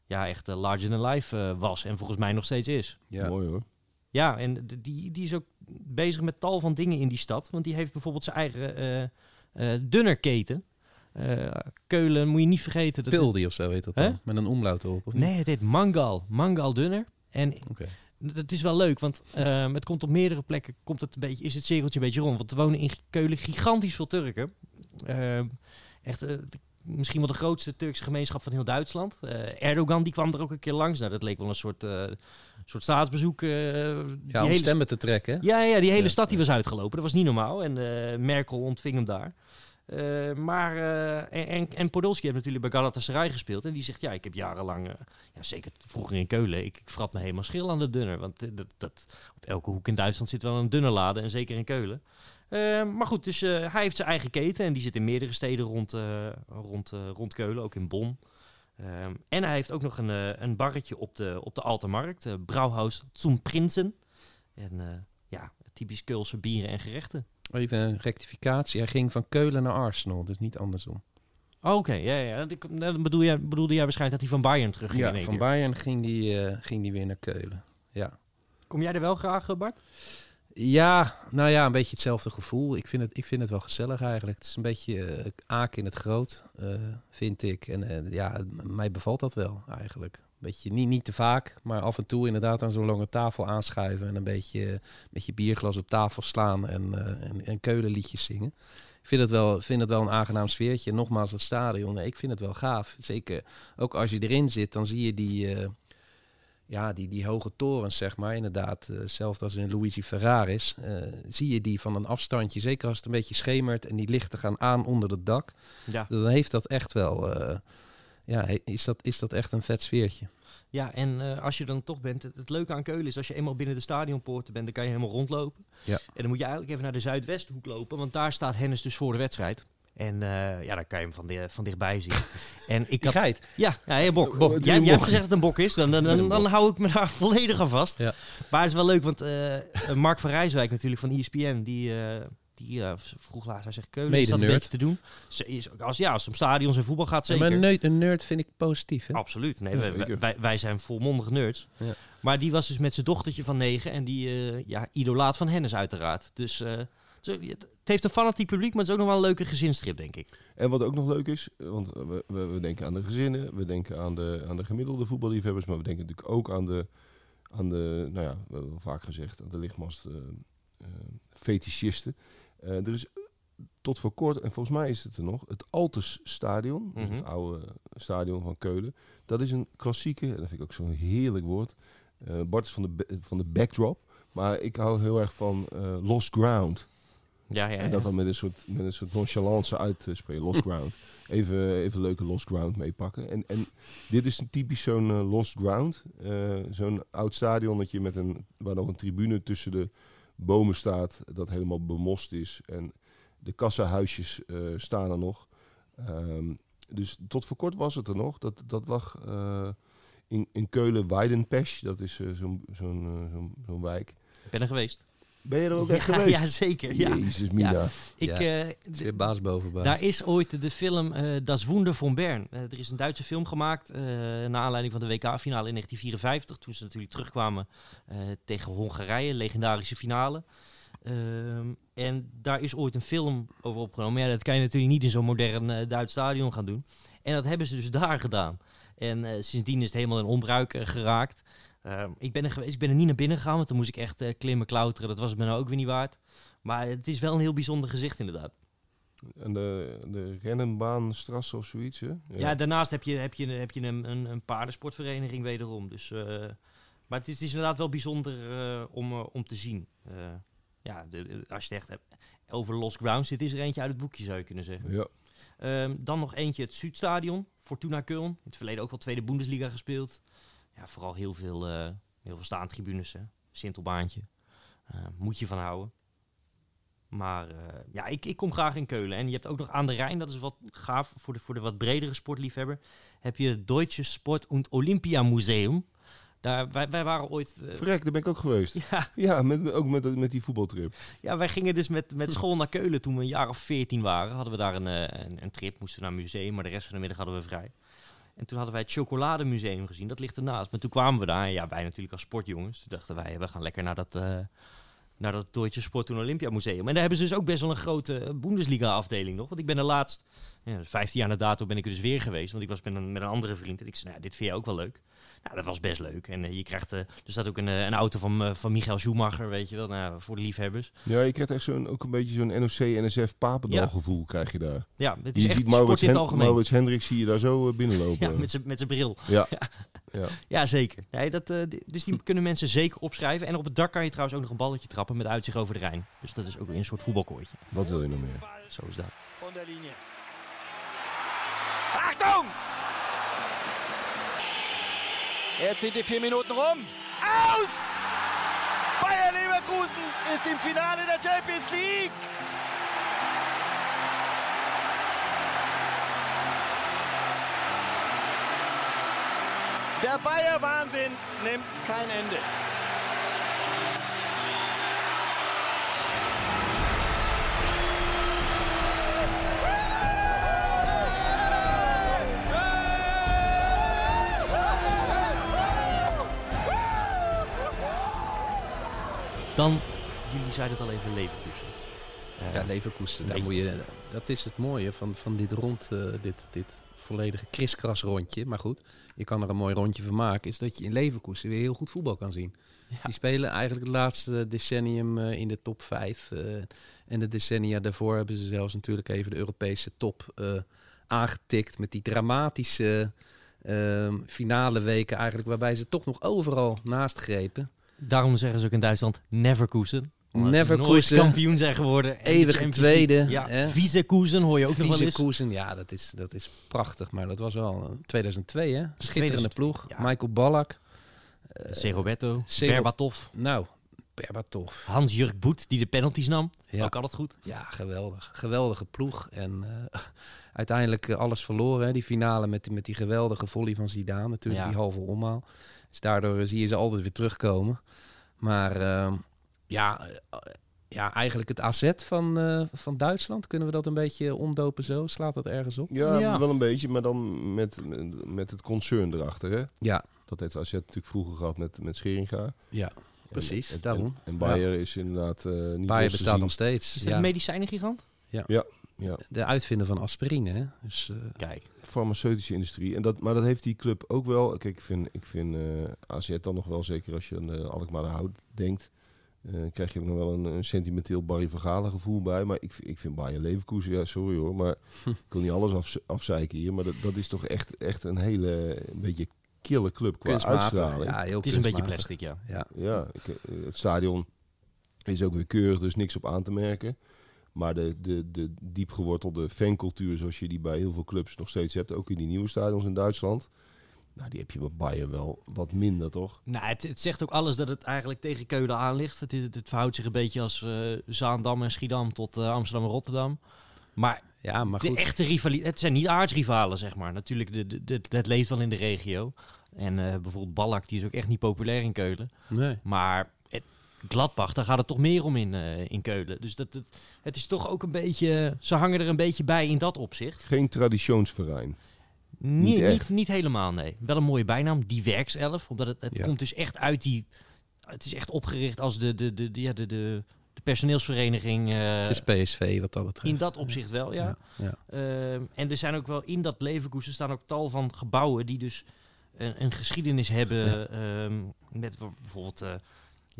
ja, echt eh, larger than life eh, was. En volgens mij nog steeds is. ja. Mooi hoor. Ja, en die, die is ook bezig met tal van dingen in die stad. Want die heeft bijvoorbeeld zijn eigen eh eh dunnerketen. Eh, Keulen moet je niet vergeten. Dat Pildi of zo heet dat dan. Met een omlaut erop, of niet? nee, het heet Mangal. Mangal Dunner. En Oké. dat is wel leuk, want ehm, het komt op meerdere plekken, komt het een beetje, is het cirkeltje een beetje rond. Want er wonen in Keulen gigantisch veel Turken. Ehm, echt, misschien wel de grootste Turkse gemeenschap van heel Duitsland. Eh, Erdogan die kwam er ook een keer langs. Nou, dat leek wel een soort, eh, soort staatsbezoek. die Ja, om hele stemmen te trekken. ja, ja, die hele Ja, stad die was uitgelopen. Dat was niet normaal. En Merkel ontving hem daar. Maar, en, en, Podolski heeft natuurlijk bij Galatasaray gespeeld. En die zegt, ja, ik heb jarenlang, ja, zeker vroeger in Keulen, ik, ik vrat me helemaal schil aan de dunner. Want dat, dat, op elke hoek in Duitsland zit wel een dunnerlade. En zeker in Keulen. Eh, maar goed, dus eh, hij heeft zijn eigen keten. En die zit in meerdere steden rond, eh, rond, eh, rond Keulen, ook in Bonn. Ehm, en hij heeft ook nog een, een barretje op de, op de Altenmarkt. Brouwhaus zum Prinsen. En ja, typisch Keulse bieren en gerechten. Even een rectificatie. Hij ging van Keulen naar Arsenal, dus niet andersom. Oh, Oké, ja, ja. Nou, Dan bedoel jij, bedoelde jij waarschijnlijk dat hij van Bayern terug ging in Ja, van keer. Bayern ging die, ging die weer naar Keulen. Ja. Kom jij er wel graag, Bart? Ja, nou ja, een beetje hetzelfde gevoel. Ik vind het, ik vind het wel gezellig eigenlijk. Het is een beetje eh aak in het groot, eh, vind ik. En eh, ja, mij bevalt dat wel eigenlijk. Beetje, niet, niet te vaak, maar af en toe inderdaad aan zo'n lange tafel aanschuiven... en een beetje met je bierglas op tafel slaan en, en, en keulenliedjes zingen. Ik vind het, wel, vind het wel een aangenaam sfeertje. Nogmaals, het stadion, ik vind het wel gaaf. Zeker ook als je erin zit, dan zie je die... ja, die, die hoge torens, zeg maar, inderdaad, eh, hetzelfde als in Luigi Ferraris, eh, zie je die van een afstandje, zeker als het een beetje schemert en die lichten gaan aan onder het dak, Ja. dan heeft dat echt wel, eh, ja, is dat, is dat echt een vet sfeertje. Ja, en als je dan toch bent, het, het leuke aan Keulen is als je eenmaal binnen de stadionpoorten bent, dan kan je helemaal rondlopen. Ja. En dan moet je eigenlijk even naar de Zuidwesthoek lopen, want daar staat Hennis dus voor de wedstrijd. En eh, ja, daar kan je hem van, di- van dichtbij zien. en ik had, geit. Ja, ja hey, bok. Bok. Jij, hebt gezegd dat het een bok is, dan, dan, dan, dan hou ik me daar volledig aan vast. Ja. Maar het is wel leuk, want eh, Mark van Rijswijk natuurlijk van ESPN, die, eh, die vroeg laatst, hij zegt Keulen, is dat een beetje te doen? Ze is, als, ja, als het om stadions en voetbal gaat, Ja, zeker. maar een nerd, vind ik positief, hè? Absoluut. Nee, wij, wij, wij zijn volmondig nerds. Ja. Maar die was dus met zijn dochtertje van negen en die ja, idolaat van Hennis uiteraard. Dus het heeft een fanatiek publiek, maar het is ook nog wel een leuke gezinstrip, denk ik. En wat ook nog leuk is, want we, we, we denken aan de gezinnen, we denken aan de, aan de gemiddelde voetballiefhebbers, maar we denken natuurlijk ook aan de, aan de nou ja, we hebben wel vaak gezegd, aan de lichtmast eh, fetischisten. Eh, er is tot voor kort, en volgens mij is het er nog, het Altes Stadion, dus Mhm. het oude stadion van Keulen. Dat is een klassieke, en dat vind ik ook zo'n heerlijk woord. Bart is van de, van de backdrop, maar ik hou heel erg van Lost Ground. Ja, ja, En dat dan met een soort, met een soort nonchalance uitspreken. Lost ground. Even, even leuke lost ground meepakken. En, en dit is een typisch zo'n eh, lost ground. Eh, zo'n oud stadionnetje met een, waar nog een tribune tussen de bomen staat. Dat helemaal bemost is. En de kassahuisjes eh, staan er nog. Ehm, dus tot voor kort was het er nog. Dat, dat lag in, in Keulen-Weidenpesch. Dat is zo'n zo'n zo'n zo'n wijk. Ik ben er geweest. Ben je er ook ja, echt geweest? Ja, zeker. Ja. Jezus, Mina. Ik, Ja. eh, Het is weer baas boven baas. Daar is ooit de film eh Das Wunder von Bern. Eh, er is een Duitse film gemaakt eh naar aanleiding van de WK-finale in 1954. Toen ze natuurlijk terugkwamen eh, tegen Hongarije, legendarische finale. Ehm, en daar is ooit een film over opgenomen. Maar ja, dat kan je natuurlijk niet in zo'n modern eh, Duits stadion gaan doen. En dat hebben ze dus daar gedaan. En eh, sindsdien is het helemaal in onbruik geraakt. Ehm, ik ben er geweest, ik ben er niet naar binnen gegaan, want dan moest ik echt eh, klimmen, klauteren. Dat was het me nou ook weer niet waard. Maar het is wel een heel bijzonder gezicht inderdaad. En de, de Rennenbaanstrasse of zoiets, hè? Ja, daarnaast heb je, heb je, heb je een, een, een paardensportvereniging wederom. Dus, eh, maar het is, het is inderdaad wel bijzonder eh, om, om te zien. Ja, de, de- als je het echt hebt over Lost Grounds, dit is er eentje uit het boekje zou je kunnen zeggen. Ja. Ehm, dan nog eentje het Zuidstadion, Fortuna Köln. In het verleden ook wel tweede Bundesliga gespeeld. Ja, vooral heel veel, eh heel veel staantribunes. Sintelbaantje. Eh, moet je van houden. Maar eh, ja, ik, ik kom graag in Keulen. En je hebt ook nog aan de Rijn, dat is wat gaaf voor de, voor de wat bredere sportliefhebber. Heb je het Deutsche Sport- und Olympia Museum. Daar, wij, wij waren ooit... eh, Verrek, daar ben ik ook geweest. ja, Ja, met, ook met, met die voetbaltrip. ja, wij gingen dus met, met school naar Keulen toen we een jaar of veertien waren. Hadden we daar een, een, een trip, moesten we naar een museum, maar de rest van de middag hadden we vrij. En toen hadden wij het Chocolademuseum gezien, dat ligt ernaast. Maar toen kwamen we daar, en ja, wij natuurlijk als sportjongens. Toen dachten wij, we gaan lekker naar dat, eh naar dat Deutsche Sport- und Olympia Museum. En daar hebben ze dus ook best wel een grote Bundesliga-afdeling nog. Want ik ben er laatst, ja, 15 jaar na dato ben ik er dus weer geweest. Want ik was met een, met een andere vriend en ik zei, nou, dit vind je ook wel leuk. Nou, dat was best leuk. En eh, je krijgt, eh, er staat ook een, eh, een auto van, eh, van Michael Schumacher, weet je wel, nou, voor de liefhebbers. Ja, je krijgt echt zo'n, ook een beetje zo'n NOC-NSF Papendal Ja. gevoel krijg je daar. Ja, het is Je echt ziet sport Maurits, in het algemeen. Maurits Hendricks zie je daar zo binnenlopen. Ja, met zijn met zijn bril. ja. ja. Ja, zeker. Nee, dat, eh, dus die kunnen mensen zeker opschrijven. En op het dak kan je trouwens ook nog een balletje trappen met uitzicht over de Rijn. Dus dat is ook weer een soort voetbalkooitje. Wat wil je nog meer? Zo is dat. Achtung! Jetzt sind die vier Minuten rum. Aus! Bayer Leverkusen ist im Finale der Champions League. Der Bayer-Wahnsinn nimmt kein Ende. Dan, jullie zeiden het al even, Leverkusen. Eh, Ja, Leverkusen, daar moet je, dat is het mooie van, van dit rond, eh, dit, dit volledige kriskras rondje. Maar goed, je kan er een mooi rondje van maken. Is dat je in Leverkusen weer heel goed voetbal kan zien. Die spelen eigenlijk het laatste decennium eh, in de top 5. en de decennia daarvoor hebben ze zelfs natuurlijk even de Europese top aangetikt. Met die dramatische finale weken eigenlijk. Waarbij ze toch nog overal naast grepen. Daarom zeggen ze ook in Duitsland Neverkusen. Omdat ze Neverkusen. nooit kampioen zijn geworden. En de Eeuwige tweede, Ja? Vizekoesen hoor je ook nog wel eens. Koesen, ja, dat is, dat is prachtig. Maar dat was wel eh, 2002, hè? Schitterende 2002, ploeg. ja. Michael Ballack. eh, Seroberto, Sero- Berbatov, nou, Berbatov. Hans-Jurk Boet die de penalties nam. Ja. Ook altijd goed. Ja, geweldig. Geweldige ploeg. En eh, uiteindelijk eh, alles verloren. Hè? Die finale met, die- met die geweldige volley van Zidane. Natuurlijk Ja. die halve omhaal. Dus daardoor zie je ze altijd weer terugkomen. Maar ehm, ja, eh, ja, eigenlijk het AZ van, eh, van Duitsland. Kunnen we dat een beetje omdopen zo? Slaat dat ergens op? Ja, Ja. wel een beetje, maar dan met, met het concern erachter. Hè? Ja, Dat heeft AZ natuurlijk vroeger gehad met, met Scheringa. ja precies. En, en- daarom. En, en Bayer is inderdaad eh niet Bayer bestaat nog steeds. Is dat ja. een medicijnengigant? Ja, de uitvinder van aspirine. Hè? Dus, eh, Kijk. farmaceutische industrie. En dat, maar dat heeft die club ook wel. Kijk, ik vind, ik vind eh, AZ dan nog wel, zeker als je aan uh, Alkmaar Hout denkt, eh, krijg je ook nog wel een, een sentimenteel Barry Vergalen gevoel bij. Maar ik, ik vind Bayer Leverkusen, ja sorry hoor, maar ik wil niet alles af, afzeiken hier. Maar dat, dat is toch echt, echt een hele, een beetje kille club qua uitstraling. Ja, heel Het is een beetje plastic, ja. Ja. Ja, ik, het stadion is ook weer keurig, dus niks op aan te merken. Maar de, de, de diep gewortelde fancultuur, zoals je die bij heel veel clubs nog steeds hebt, ook in die nieuwe stadions in Duitsland. Nou, die heb je bij Bayern wel wat minder, toch? Nou, het, het zegt ook alles dat het eigenlijk tegen Keulen aan ligt. Het, is, het verhoudt zich een beetje als eh, Zaandam en Schiedam tot eh, Amsterdam en Rotterdam. Maar, Ja, maar de goed. echte rivaliteit, het zijn niet aardsrivalen, zeg maar. Natuurlijk, de, de, de- het leeft wel in de regio. En eh, bijvoorbeeld Ballack, die is ook echt niet populair in Keulen. Nee. Maar Gladbach, daar gaat het toch meer om in, eh, in Keulen. Dus dat, het, het is toch ook een beetje... Ze hangen er een beetje bij in dat opzicht. Geen traditionsverein. Niet, Niet niet, echt. niet, helemaal, nee. Wel een mooie bijnaam, die werkself. Omdat het, het Ja. komt dus echt uit die... Het is echt opgericht als de, de, de, de, ja, de, de, de personeelsvereniging. eh, Het is PSV wat dat betreft. in dat opzicht wel, ja. Ja. Ehm, en er zijn ook wel in dat Leverkusen staan ook tal van gebouwen die dus een, een geschiedenis hebben. ehm, met bijvoorbeeld eh,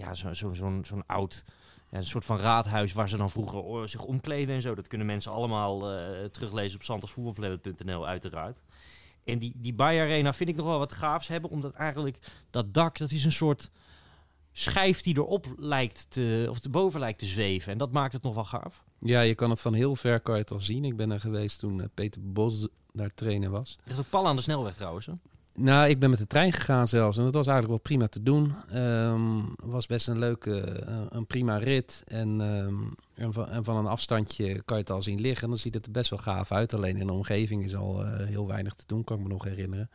ja, zo'n zo, zo'n zo'n oud, ja, een soort van raadhuis waar ze dan vroeger oh, zich omkleden en zo. Dat kunnen mensen allemaal eh, teruglezen op sandersvoetbalplanet.nl uiteraard. En die, die Bayer Arena vind ik nog wel wat gaafs hebben, omdat eigenlijk dat dak, dat is een soort schijf die erop lijkt te, of erboven lijkt te zweven. En dat maakt het nog wel gaaf. ja, je kan het van heel ver kan je het al zien. Ik ben er geweest toen eh, Peter Bos daar trainer was. Er is ook pal aan de snelweg trouwens. Hè? Nou, ik ben met de trein gegaan zelfs. En dat was eigenlijk wel prima te doen. Ehm was best een leuke, eh, een prima rit. En, ehm, van, en van een afstandje kan je het al zien liggen. En dan ziet het er best wel gaaf uit. Alleen in de omgeving is al eh, heel weinig te doen, kan ik me nog herinneren.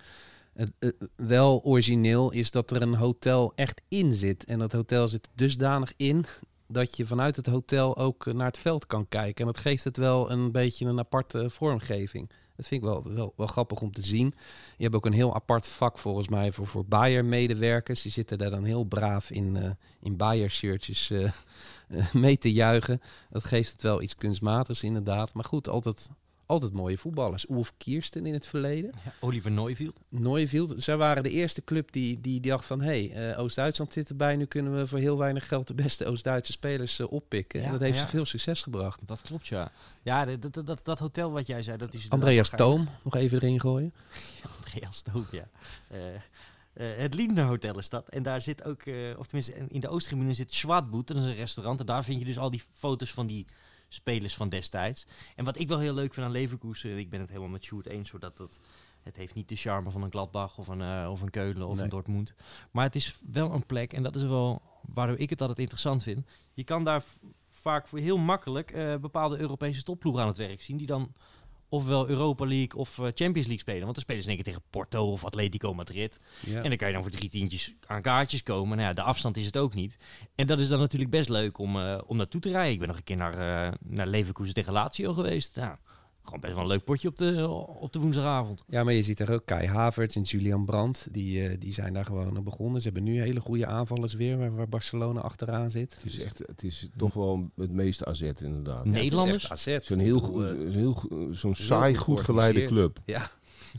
Het, wel origineel is dat er een hotel echt in zit. En dat hotel zit dusdanig in dat je vanuit het hotel ook eh, naar het veld kan kijken. En dat geeft het wel een beetje een aparte vormgeving. Dat vind ik wel, wel, grappig om te zien. Je hebt ook een heel apart vak volgens mij voor, voor Bayer-medewerkers. Die zitten daar dan heel braaf in, eh, in Bayer-shirtjes eh, eh, mee te juichen. Dat geeft het wel iets kunstmatigs inderdaad. Maar goed, altijd, altijd mooie voetballers. Ulf Kiersten in het verleden. Ja, Oliver Neuvield. Neuvield. Zij waren de eerste club die, die, die dacht van... hé, hey, eh, Oost-Duitsland zit erbij. Nu kunnen we voor heel weinig geld de beste Oost-Duitse spelers eh, oppikken. Ja, en dat heeft ja. ze veel succes gebracht. Dat klopt, ja. Ja, dat, dat, dat, dat hotel wat jij zei, dat is... Andreas Toom, nog even erin gooien. Andreas Toom, ja. Eh, het Lindner Hotel is dat. En daar zit ook, of tenminste in de Oosttribune zit Schwadboet. Dat is een restaurant. En daar vind je dus al die foto's van die spelers van destijds. En wat ik wel heel leuk vind aan Leverkusen, ik ben het helemaal met Sjoerd eens, zodat het, het heeft niet de charme van een Gladbach of een, eh, of een Keulen of Nee. een Dortmund. Maar het is wel een plek, en dat is wel waardoor ik het altijd interessant vind. Je kan daar vaak voor heel makkelijk eh, bepaalde Europese topploegen aan het werk zien, die dan ofwel Europa League of eh, Champions League spelen. Want dan spelen ze in één keer tegen Porto of Atletico Madrid. Ja. En dan kan je dan voor drie tientjes aan kaartjes komen. Nou ja, de afstand is het ook niet. En dat is dan natuurlijk best leuk om, eh, om naartoe te rijden. Ik ben nog een keer naar, eh, naar Leverkusen tegen Lazio geweest. Ja, gewoon best wel een leuk potje op de, op de woensdagavond. Ja, maar je ziet er ook Kai Havertz en Julian Brandt. Die, eh, die zijn daar gewoon begonnen. Ze hebben nu hele goede aanvallers weer, waar, waar Barcelona achteraan zit. Het is, echt, het is toch wel het meeste AZ inderdaad. Nederlanders? Zo'n heel, goed- goed. heel, zo'n saai, goed goed geleide club. Ja,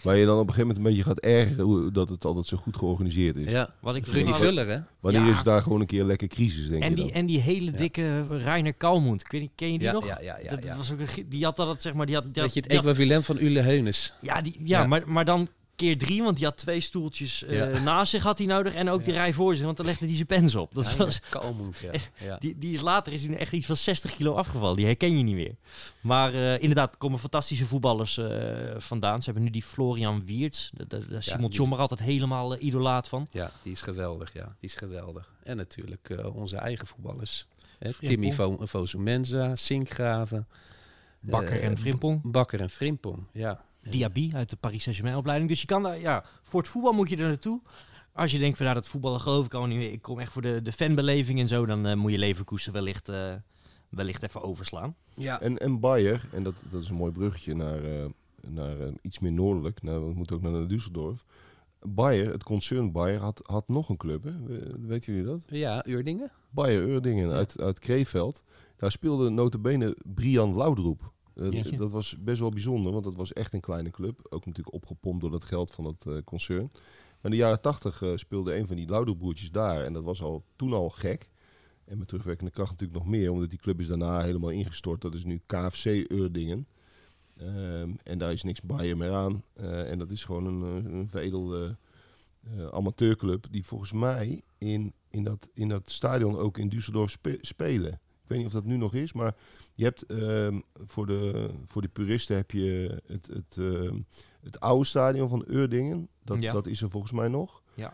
Waar je dan op een gegeven moment een beetje gaat ergeren hoe, dat het altijd zo goed georganiseerd is. ja. Wat ik Rudy Vuller, hè? Wanneer Ja. is daar gewoon een keer lekker crisis, denk En je die, dan? en die hele dikke Reiner Kalmoend. Ken je die Ja, nog? ja, ja, ja, dat, ja. Was ook een, die had dat, zeg maar, die had, die had, Weet je, het die had- equivalent van Ule Heunes. ja, die, ja, Ja. Maar, maar dan keer drie, want die had twee stoeltjes eh, Ja. naast zich had hij nodig en ook die rij voor zich, want dan legde hij zijn pens op. Dat was, Kalmoed, ja. Die, die is later is hij echt iets van 60 kilo afgevallen. Die herken je niet meer. Maar eh, inderdaad, er komen fantastische voetballers eh, vandaan. Ze hebben nu die Florian Wiertz. Daar Simon Tjommer altijd helemaal eh, idolaat van. Ja, die is geweldig, ja. Die is geweldig. En natuurlijk eh, onze eigen voetballers. Hè. Timmy Vo Fosu Mensa, Sinkgraven. Bakker eh, en Frimpong. Bakker en Frimpong, ja. Diaby uit de Paris Saint-Germain opleiding. Dus je kan daar, ja, voor het voetbal moet je er naartoe. Als je denkt van, nou, dat voetballen geloof ik al niet meer. Ik kom echt voor de, de fanbeleving en zo. Dan eh, moet je Leverkusen wellicht, eh, wellicht even overslaan. Ja, En, en Bayer, en dat, dat is een mooi bruggetje naar, eh, naar iets meer noordelijk, nou, we moeten ook naar Düsseldorf. Bayer, het concern Bayer, had, had nog een club, hè? We- Weten jullie dat? ja Uurdingen. Bayer Urdingen uit, uit Kreeveld. Daar speelde notabene Brian Laudroep. Eh, dat was best wel bijzonder, want dat was echt een kleine club. Ook natuurlijk opgepompt door dat geld van het eh, concern. Maar in de jaren tachtig eh, speelde een van die Laudroep-broertjes daar. En dat was al, toen al gek. En met terugwerkende kracht natuurlijk nog meer, omdat die club is daarna helemaal ingestort. Dat is nu KFC Urdingen. Ehm, en daar is niks Bayer meer aan. En dat is gewoon een, een veredelde amateurclub die volgens mij in, in, dat, in dat stadion ook in Düsseldorf spe- spelen. Ik weet niet of dat nu nog is, maar je hebt ehm, voor, de, voor de puristen heb je het, het, ehm, het oude stadion van Urdingen. Dat, Ja. dat is er volgens mij nog. Ja.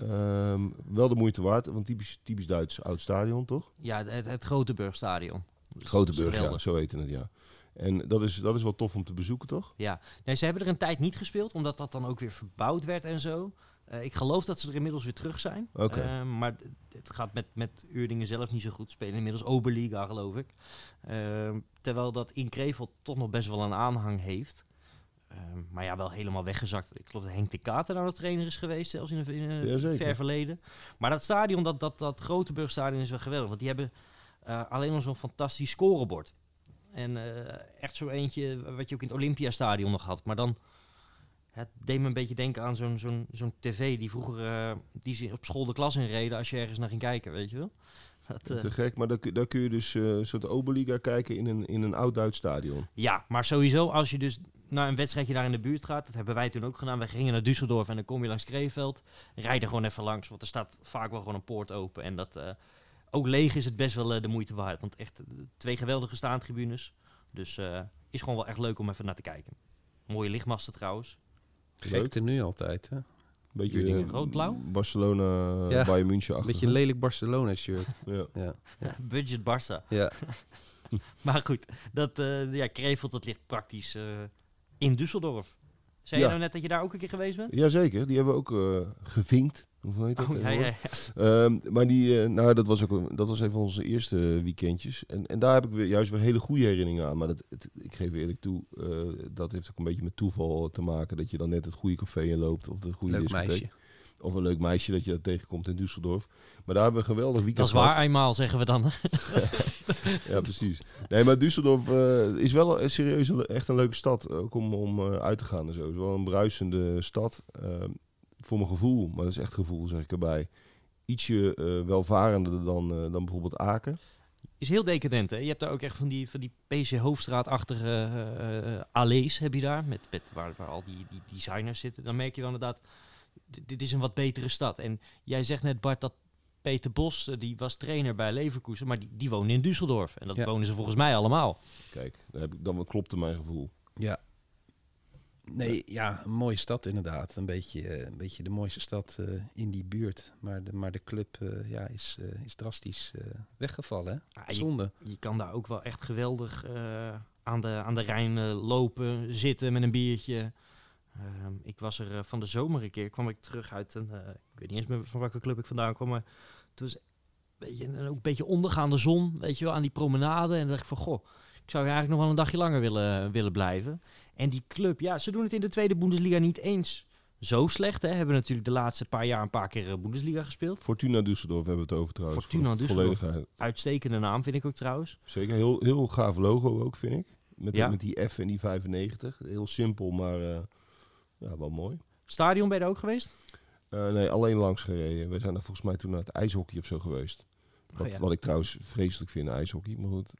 Ehm, wel de moeite waard, want typisch, typisch Duits oud stadion, toch? Ja, het, het Groteburgstadion. Dat is- Grote dat is Burg, ja, zo heette het, ja. En dat is, dat is wel tof om te bezoeken, toch? Ja, nee, ze hebben er een tijd niet gespeeld, omdat dat dan ook weer verbouwd werd en zo. Eh, ik geloof dat ze er inmiddels weer terug zijn. Eh, maar het gaat met, met Uurdingen zelf niet zo goed. Spelen inmiddels Oberliga, geloof ik. Eh, terwijl dat in Krefeld toch nog best wel een aanhang heeft. Eh, maar ja, wel helemaal weggezakt. Ik geloof dat Henk de Kater nou de trainer is geweest, zelfs in een, ver verleden. Maar dat stadion, dat, dat, dat Groteburgstadion is wel geweldig. Want die hebben eh, alleen nog zo'n fantastisch scorebord. En echt zo eentje wat je ook in het Olympiastadion nog had. Maar dan het deed me een beetje denken aan zo'n zo'n zo'n tv die vroeger eh, die ze op school de klas inreden als je ergens naar ging kijken, weet je wel. Dat, eh, Te gek, maar daar, kun- daar kun je dus eh, een soort Oberliga kijken in een, in een oud Duits stadion. ja, maar sowieso als je dus naar een wedstrijdje daar in de buurt gaat, dat hebben wij toen ook gedaan. Wij gingen naar Düsseldorf en dan kom je langs Kreeveld, rijd er gewoon even langs, want er staat vaak wel gewoon een poort open. En dat eh, ook leeg is het best wel eh, de moeite waard, want echt eh, twee geweldige staantribunes. Dus eh, is gewoon wel echt leuk om even naar te kijken. Mooie lichtmasten trouwens. Gekte nu altijd, hè? Beetje rood-blauw? Barcelona, Ja, Bayern München Een achter. beetje lelijk Barcelona-shirt. Ja. Ja. Budget Barça. ja. Maar goed, dat, eh ja, Krefeld dat ligt praktisch eh, in Düsseldorf. Zei Ja. je nou net dat je daar ook een keer geweest bent? Jazeker, die hebben we ook eh, Hoe heet dat? Oh, ja, ja, tegenwoordig? ja. Ehm, maar die, eh, nou, dat was ook een, dat was een van onze eerste weekendjes. En, en daar heb ik weer, juist weer hele goede herinneringen aan. Maar dat, het- ik geef eerlijk toe, eh, dat heeft ook een beetje met toeval te maken. Dat je dan net het goede café in loopt of de goede Leuk discotheek. meisje. Of een leuk meisje dat je dat tegenkomt in Düsseldorf. Maar daar hebben we een geweldig weekend Dat is gehad. waar eenmaal, zeggen we dan. Ja, precies. Nee, maar Düsseldorf eh, is wel een- serieus echt een leuke stad. Ook om, om uit te gaan en zo. Het is wel een bruisende stad. Voor mijn gevoel, maar dat is echt gevoel, zeg ik erbij. Ietsje eh, welvarender dan, eh, dan bijvoorbeeld Aken. is heel decadent, hè? Je hebt daar ook echt van die, van die PC Hoofdstraat-achtige eh, eh, allees heb je daar. Met, met waar, waar al die, die designers zitten. Dan merk je wel inderdaad, dit, is een wat betere stad. En jij zegt net, Bart, dat Peter Bos, die was trainer bij Leverkusen. Maar die, die woonde in Düsseldorf. En dat Ja. wonen ze volgens mij allemaal. Kijk, dan, heb ik, dan klopte mijn gevoel. Ja. Nee, ja, een mooie stad inderdaad. Een beetje, eh, een beetje de mooiste stad eh, in die buurt. Maar de, maar de club eh, ja, is, is drastisch weggevallen. Hè? Ah, je, Zonde. je kan daar ook wel echt geweldig aan, de, aan de Rijn lopen, zitten met een biertje. Ehm, ik was er van de zomer een keer, kwam ik terug uit een, ik weet niet eens meer van welke club ik vandaan kwam, maar het was een beetje, een, ook een beetje ondergaande zon, weet je wel, aan die promenade. En dan dacht ik van, goh, ik zou eigenlijk nog wel een dagje langer willen, willen blijven. En die club, ja, ze doen het in de tweede Bundesliga niet eens zo slecht. Hè. Hebben natuurlijk de laatste paar jaar een paar keer eh, Bundesliga gespeeld. Fortuna Düsseldorf hebben we het over trouwens. Fortuna Düsseldorf. Uitstekende naam vind ik ook trouwens. Zeker, heel, heel gaaf logo ook, vind ik. Met, Ja. met die F en die 95. Heel simpel, maar eh, ja, wel mooi. Stadion ben je er ook geweest? Eh, nee, alleen langs gereden. We zijn er volgens mij toen naar het ijshockey of zo geweest. Wat, Oh ja. wat ik trouwens vreselijk vind, ijshockey. Maar goed.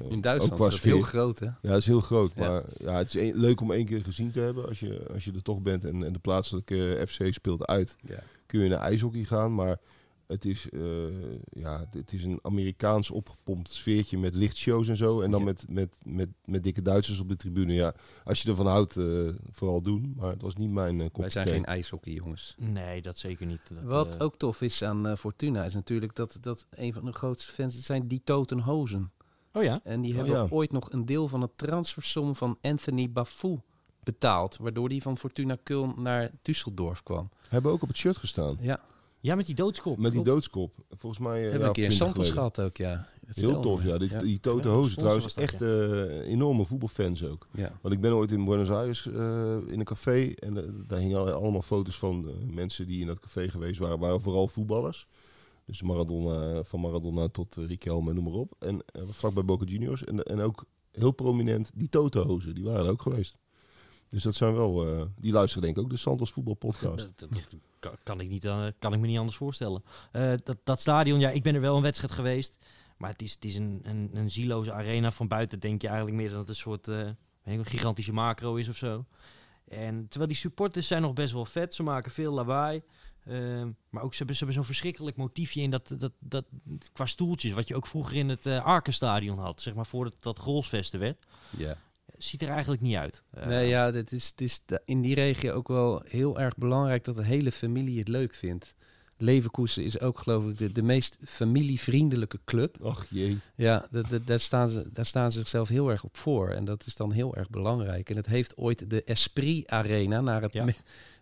eh, In Duitsland ook is dat heel sfeer. groot, hè? Ja, het is heel groot. Ja. Maar ja, het is een- leuk om één keer gezien te hebben. Als je, als je er toch bent en, en de plaatselijke FC speelt uit, Ja. kun je naar ijshockey gaan. Maar het is, eh, ja, het is een Amerikaans opgepompt sfeertje met lichtshows en zo. En dan Ja. met, met, met, met dikke Duitsers op de tribune. Ja, als je ervan houdt, eh, vooral doen. Maar het was niet mijn uh, Wij zijn geen ijshockey, jongens. Nee, dat zeker niet. Dat, Wat ook tof is aan Fortuna is natuurlijk dat, dat een van de grootste fans het zijn die Totenhozen. Oh ja? En die Oh, hebben ja. ooit nog een deel van de transfersom van Anthony Bafou betaald. Waardoor die van Fortuna Köln naar Düsseldorf kwam. Hebben ook op het shirt gestaan. Ja, Ja, met die doodskop. Met die klopt. doodskop. Volgens mij. eh, hebben we ja, een keer in 20 Santos gehad ook, ja. Heel tof, ja. Die, die Tote Ja, Hozen trouwens echt eh, enorme voetbalfans ook. Ja. Want ik ben ooit in Buenos Aires eh, in een café en eh, daar hingen al- allemaal foto's van eh, mensen die in dat café geweest waren. waren vooral voetballers. Dus Maradona, van Maradona tot uh, Riquelme, noem maar op. En uh, vlakbij Boca Juniors. En, en ook heel prominent die Totenhozen, die waren er ook geweest. Dus dat zijn wel, uh, die luisteren denk ik ook de Santos voetbalpodcast. Dat, dat, dat kan, ik niet, uh, kan ik me niet anders voorstellen. Uh, dat, dat stadion, ja, ik ben er wel een wedstrijd geweest. Maar het is, het is een, een, een zieloze arena. Van buiten denk je eigenlijk meer dat het een soort een gigantische macro is of zo. En terwijl die supporters zijn nog best wel vet. Ze maken veel lawaai. Uh, maar ook ze hebben, ze hebben zo'n verschrikkelijk motiefje in dat, dat, dat, qua stoeltjes. Wat je ook vroeger in het uh, Arkenstadion had. Zeg maar voordat dat Grolsvesten werd. Ja. Ziet er eigenlijk niet uit. Uh, nee, ja, het is, het is in die regio ook wel heel erg belangrijk dat de hele familie het leuk vindt. Leverkusen is ook geloof ik de, de meest familievriendelijke club. Ach jee. Ja, de, de, daar, staan ze, daar staan ze zichzelf heel erg op voor. En dat is dan heel erg belangrijk. En het heeft ooit de Esprit Arena naar het, Ja.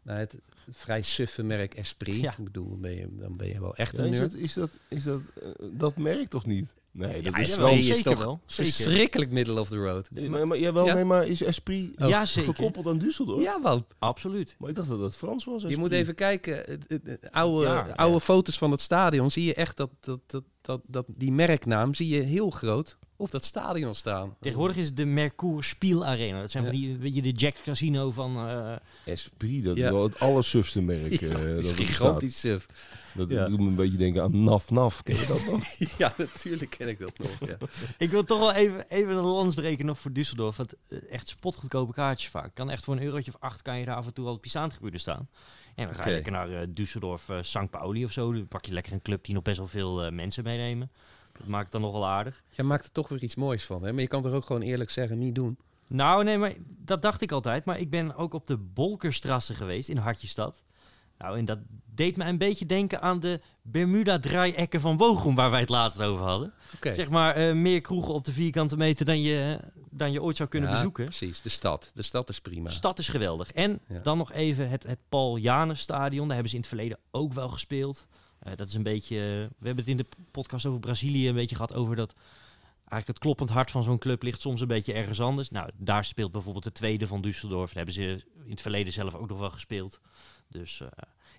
naar het vrij suffe merk Esprit. Ja. Ik bedoel, dan ben je, dan ben je wel echt Ja, een is, nerd. dat, is, dat, is dat, uh, dat merkt toch niet? Nee, dat Ja, is wel... Nee, is zeker toch wel, verschrikkelijk middle of the road. Nee, maar, maar, jawel, Ja? nee, maar is Esprit Oh. Ja, zeker. gekoppeld aan Düsseldorf? Ja, man. Absoluut. Maar ik dacht dat dat Frans was. Je moet even kijken, oude, Ja, oude ja. foto's van het stadion, zie je echt dat, dat, dat, dat, dat die merknaam zie je heel groot op dat stadion staan. Tegenwoordig is het de Mercure Spiel Arena. Dat zijn Ja. van die, weet je, de Jack Casino van... eh, Esprit, dat Ja. is wel het allersufste merk. Ja, eh, dat is gigantisch suf. Dat Ja. doet me een beetje denken aan Naf Naf. Ken je dat nog? ja, natuurlijk ken ik dat nog. Ja. Ik wil toch wel even, even een lans breken nog voor Düsseldorf. Want eh, echt spotgoedkope kaartjes vaak. Kan echt voor een eurotje of acht kan je daar af en toe al op die staantribune staan. En dan ga je lekker naar eh, Düsseldorf, eh St. Pauli of zo. Dan pak je lekker een club die nog best wel veel mensen meenemen. Dat maakt het dan nog wel aardig. Jij maakt er toch weer iets moois van, hè? Maar je kan toch ook gewoon eerlijk zeggen, niet doen. Nou, nee, maar dat dacht ik altijd. Maar ik ben ook op de Bolkerstrasse geweest in Hartjestad. Nou, en dat deed me een beetje denken aan de Bermuda-draaiekken van Wogum, waar wij het laatst over hadden. Oké. Zeg maar eh, meer kroegen op de vierkante meter dan je, dan je ooit zou kunnen Ja, bezoeken. Precies, de stad. De stad is prima. De stad is geweldig. En Ja. dan nog even het, het Paul Janus Stadion. Daar hebben ze in het verleden ook wel gespeeld. Eh, dat is een beetje... we hebben het in de podcast over Brazilië een beetje gehad over dat... Eigenlijk het kloppend hart van zo'n club ligt soms een beetje ergens anders. Nou, daar speelt bijvoorbeeld de tweede van Düsseldorf. Daar hebben ze in het verleden zelf ook nog wel gespeeld. Dus, eh,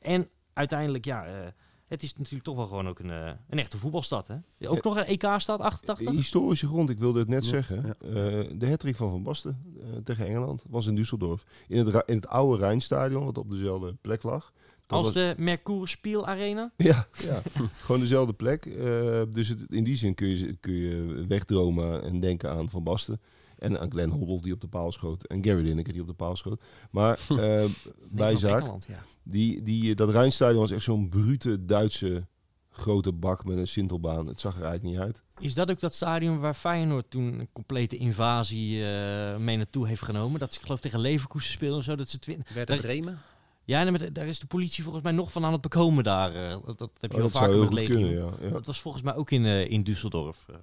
en uiteindelijk, ja... eh, het is natuurlijk toch wel gewoon ook een, eh, een echte voetbalstad, hè? Ook Ja. nog een EK-stad, 88? Historische grond, ik wilde het net Ja, zeggen. ja. Eh, de hattrick van Van Basten eh, tegen Engeland was in Düsseldorf. In het, in het oude Rijnstadion, wat op dezelfde plek lag. Dat Als was- de Mercure Spiel Arena? Ja, ja. gewoon dezelfde plek. Eh, dus het- in die zin kun je, kun je wegdromen en denken aan Van Basten. En aan Glenn Hoddle die op de paal schoot. En Gary Lineker die op de paal schoot. Maar eh bijzaak, Engeland, ja. die, die, dat Rijnstadion was echt zo'n brute Duitse grote bak met een sintelbaan. Het zag er eigenlijk niet uit. Is dat ook dat stadion waar Feyenoord toen een complete invasie eh, mee naartoe heeft genomen? Dat ze, ik geloof, tegen Leverkusen speelden of zo. Dat ze Werd het Bremen? Ja, nee, maar da- daar is de politie volgens mij nog van aan het bekomen daar. eh, dat, dat heb je Oh, wel vaker met legio. kunnen, ja. ja. Dat was volgens mij ook in, eh, in Düsseldorf. eh,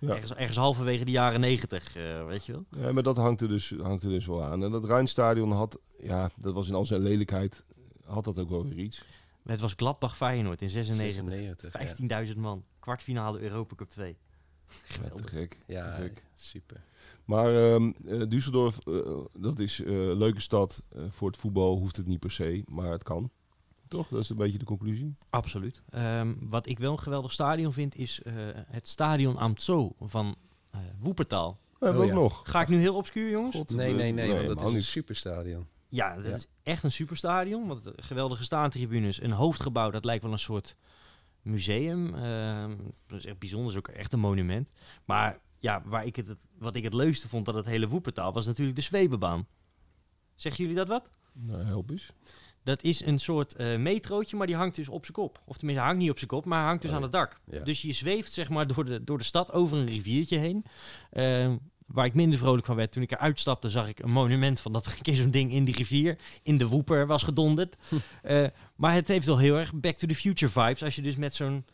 Ja. ergens, ergens halverwege de jaren negentig, eh, weet je wel. Ja, maar dat hangt er, dus, hangt er dus wel aan. En dat Rijnstadion had, ja, dat was in al zijn lelijkheid, had dat ook wel weer iets. Het was Gladbach Feyenoord in 96. 96, ja. 15.000 man. Kwartfinale Europa Cup 2. Ja, Geweldig. te gek. te Ja, gek. super. Maar ehm eh, Düsseldorf, eh, dat is eh, een leuke stad. Eh, voor het voetbal hoeft het niet per se, maar het kan. Toch? Dat is een beetje de conclusie. Absoluut. Ehm, wat ik wel een geweldig stadion vind, is eh, het stadion Am Zoo van eh Woepertaal. We hebben Oh, ook ja. nog. Ga ik nu heel obscuur, jongens? God, Nee, nee, nee, want dat is een niet. superstadion. Ja, dat Ja. is echt een superstadion. Want geweldige staantribunes, een hoofdgebouw, dat lijkt wel een soort museum. Ehm, dat is echt bijzonder, dat is ook echt een monument. Maar ja, waar ik het, wat ik het leukste vond aan het hele Woepertaal, was natuurlijk de Zwebebaan. Zeggen jullie dat wat? Nou, help eens. Dat is een soort eh, metrootje, maar die hangt dus op zijn kop. Of tenminste, hangt niet op zijn kop, maar hangt dus Oh, aan het dak. ja. Dus je zweeft zeg maar door de, door de stad over een riviertje heen. Ehm, waar ik minder vrolijk van werd toen ik eruit stapte, zag ik een monument van dat een keer zo'n ding in die rivier, in de woeper was gedonderd. Eh, maar het heeft wel heel erg Back to the Future vibes. Als je dus met zo'n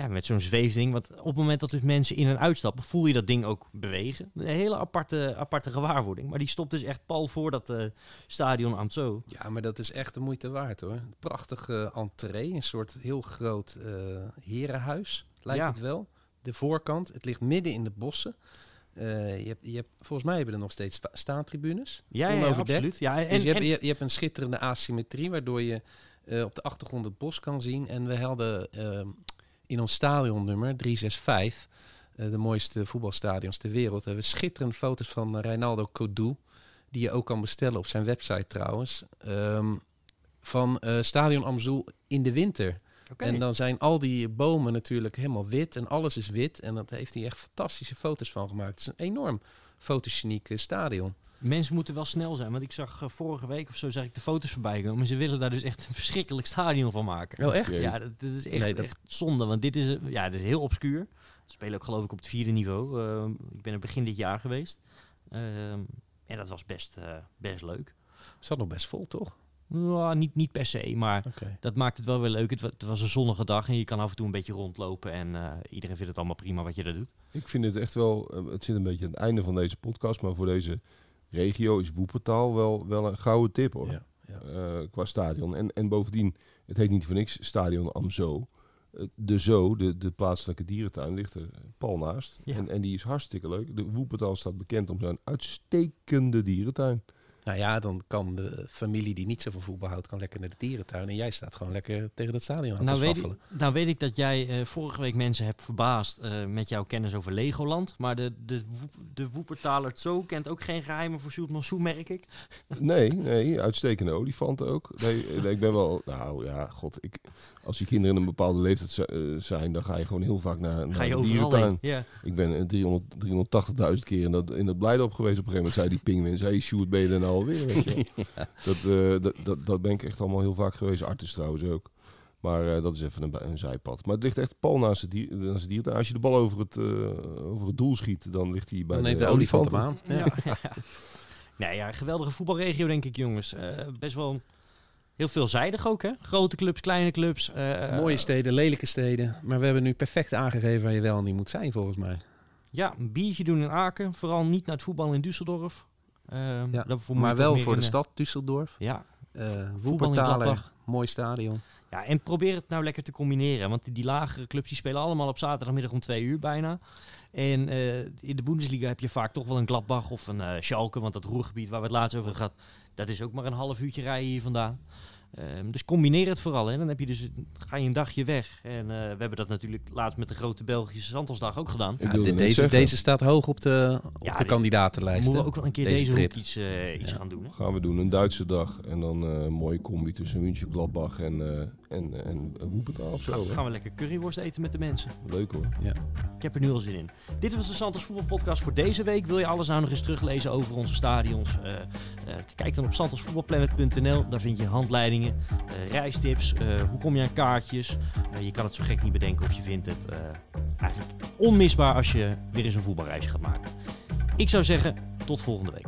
ja, met zo'n zweefding, want op het moment dat dus mensen in en uitstappen, voel je dat ding ook bewegen. Een hele aparte, aparte gewaarwording. Maar die stopt dus echt pal voor dat eh, stadion aan het zo. Ja, maar dat is echt de moeite waard hoor. Prachtige entree, een soort heel groot eh, herenhuis, lijkt Ja. het wel. De voorkant, het ligt midden in de bossen. Eh, je hebt, je hebt, volgens mij hebben er nog steeds sta- staantribunes. Ja, ja, absoluut. Ja, en, dus je, hebt, je, je hebt een schitterende asymmetrie, waardoor je op de achtergrond het bos kan zien. En we hadden eh, in ons stadionnummer 365, eh, de mooiste voetbalstadions ter wereld, hebben we schitterende foto's van eh, Reinaldo Codou, die je ook kan bestellen op zijn website trouwens, ehm, van eh, Stadion Amzoel in de winter. En dan zijn al die bomen natuurlijk helemaal wit en alles is wit. En dat heeft hij echt fantastische foto's van gemaakt. Het is een enorm fotogeniek stadion. Mensen moeten wel snel zijn, want ik zag eh, vorige week of zo zag ik de foto's voorbij komen. Ze willen daar dus echt een verschrikkelijk stadion van maken. Oh, echt? Ja, dat, dat is echt, Nee, dat- echt zonde, want dit is, ja, dit is heel obscuur. Ze spelen ook geloof ik op het vierde niveau. Eh, ik ben er begin dit jaar geweest. Ehm, en dat was best, eh, best leuk. Zat nog best vol, toch? Ja, niet, niet per se, maar dat maakt het wel weer leuk. Het, wa- het was een zonnige dag en je kan af en toe een beetje rondlopen. En eh, iedereen vindt het allemaal prima wat je daar doet. Ik vind het echt wel, het zit een beetje aan het einde van deze podcast, maar voor deze regio is Woepertaal wel, wel een gouden tip hoor. Ja, ja. eh, qua stadion. En, en bovendien, het heet niet voor niks Stadion Amzo. Eh, De Zoo, de, de plaatselijke dierentuin, ligt er pal naast. Ja. En, en die is hartstikke leuk. De Woepertaal staat bekend om zijn uitstekende dierentuin. Nou ja, dan kan de familie die niet zo van voetbal houdt, kan lekker naar de dierentuin. En jij staat gewoon lekker tegen het stadion aan Nou te weet, ik, nou weet ik dat jij eh, vorige week mensen hebt verbaasd eh, met jouw kennis over Legoland. Maar de, de, de Woepertaler Zoo kent ook geen geheimen voor Sjoerd Mansou, merk ik. Nee, nee, uitstekende olifanten ook. Nee, nee, ik ben wel, nou ja, god, ik, als die kinderen in een bepaalde leeftijd eh, zijn, dan ga je gewoon heel vaak naar, naar Ga je de overal dierentuin. heen. Ja. Ik ben eh, 300 380.000 keer in dat, in dat Blijdorp geweest. Op een gegeven moment zei die pingwin, zei Sjoerd, ben je er nou alweer? Weet je wel. dat, eh, dat, dat, dat ben ik echt allemaal heel vaak geweest. Artis trouwens ook. Maar eh, dat is even een, een zijpad. Maar het ligt echt pal naast het, dier, naast het diertuin. Als je de bal over het, eh, over het doel schiet, dan ligt hij bij Dan de, neemt de olifant hem aan. Ja. ja. Nee, ja, geweldige voetbalregio denk ik, jongens. Eh, best wel Heel veelzijdig ook, hè? Grote clubs, kleine clubs. eh, Mooie steden, lelijke steden. Maar we hebben nu perfect aangegeven waar je wel en niet moet zijn, volgens mij. Ja, een biertje doen in Aken. Vooral niet naar het voetbal in Düsseldorf. Ehm, Ja, maar wel voor de stad Düsseldorf. Ja, Uh, Gladbach. mooi stadion. Ja, en probeer het nou lekker te combineren. Want die, die lagere clubs die spelen allemaal op zaterdagmiddag om twee uur bijna. En eh, in de Bundesliga heb je vaak toch wel een Gladbach of een eh Schalke. Want dat roergebied waar we het laatst over gehad, dat is ook maar een half uurtje rijden hier vandaan. Ehm, dus combineer het vooral. Hè. Dan heb je dus, ga je een dagje weg. En eh, we hebben dat natuurlijk laatst met de grote Belgische Santosdag ook gedaan. Ja, de- deze, deze staat hoog op de, op Ja, de kandidatenlijst. Moeten we ook wel een keer Deze deze, trip. iets, eh, iets Ja. gaan doen. Hè? Gaan we doen, een Duitse dag. En dan eh, een mooie combi tussen München, Gladbach en, eh en, en Woepetaal of zo. Gaan, gaan we lekker curryworst eten met de mensen. Leuk hoor. Ik heb er nu al zin in. Dit was de Santos Voetbalpodcast voor deze week. Wil je alles nou nog eens teruglezen over onze stadions? Eh, eh, kijk dan op santosvoetbalplanet.nl. Daar vind je handleidingen, eh, reistips. eh, hoe kom je aan kaartjes? Je kan het zo gek niet bedenken of je vindt het eh, eigenlijk onmisbaar als je weer eens een voetbalreisje gaat maken. Ik zou zeggen, tot volgende week.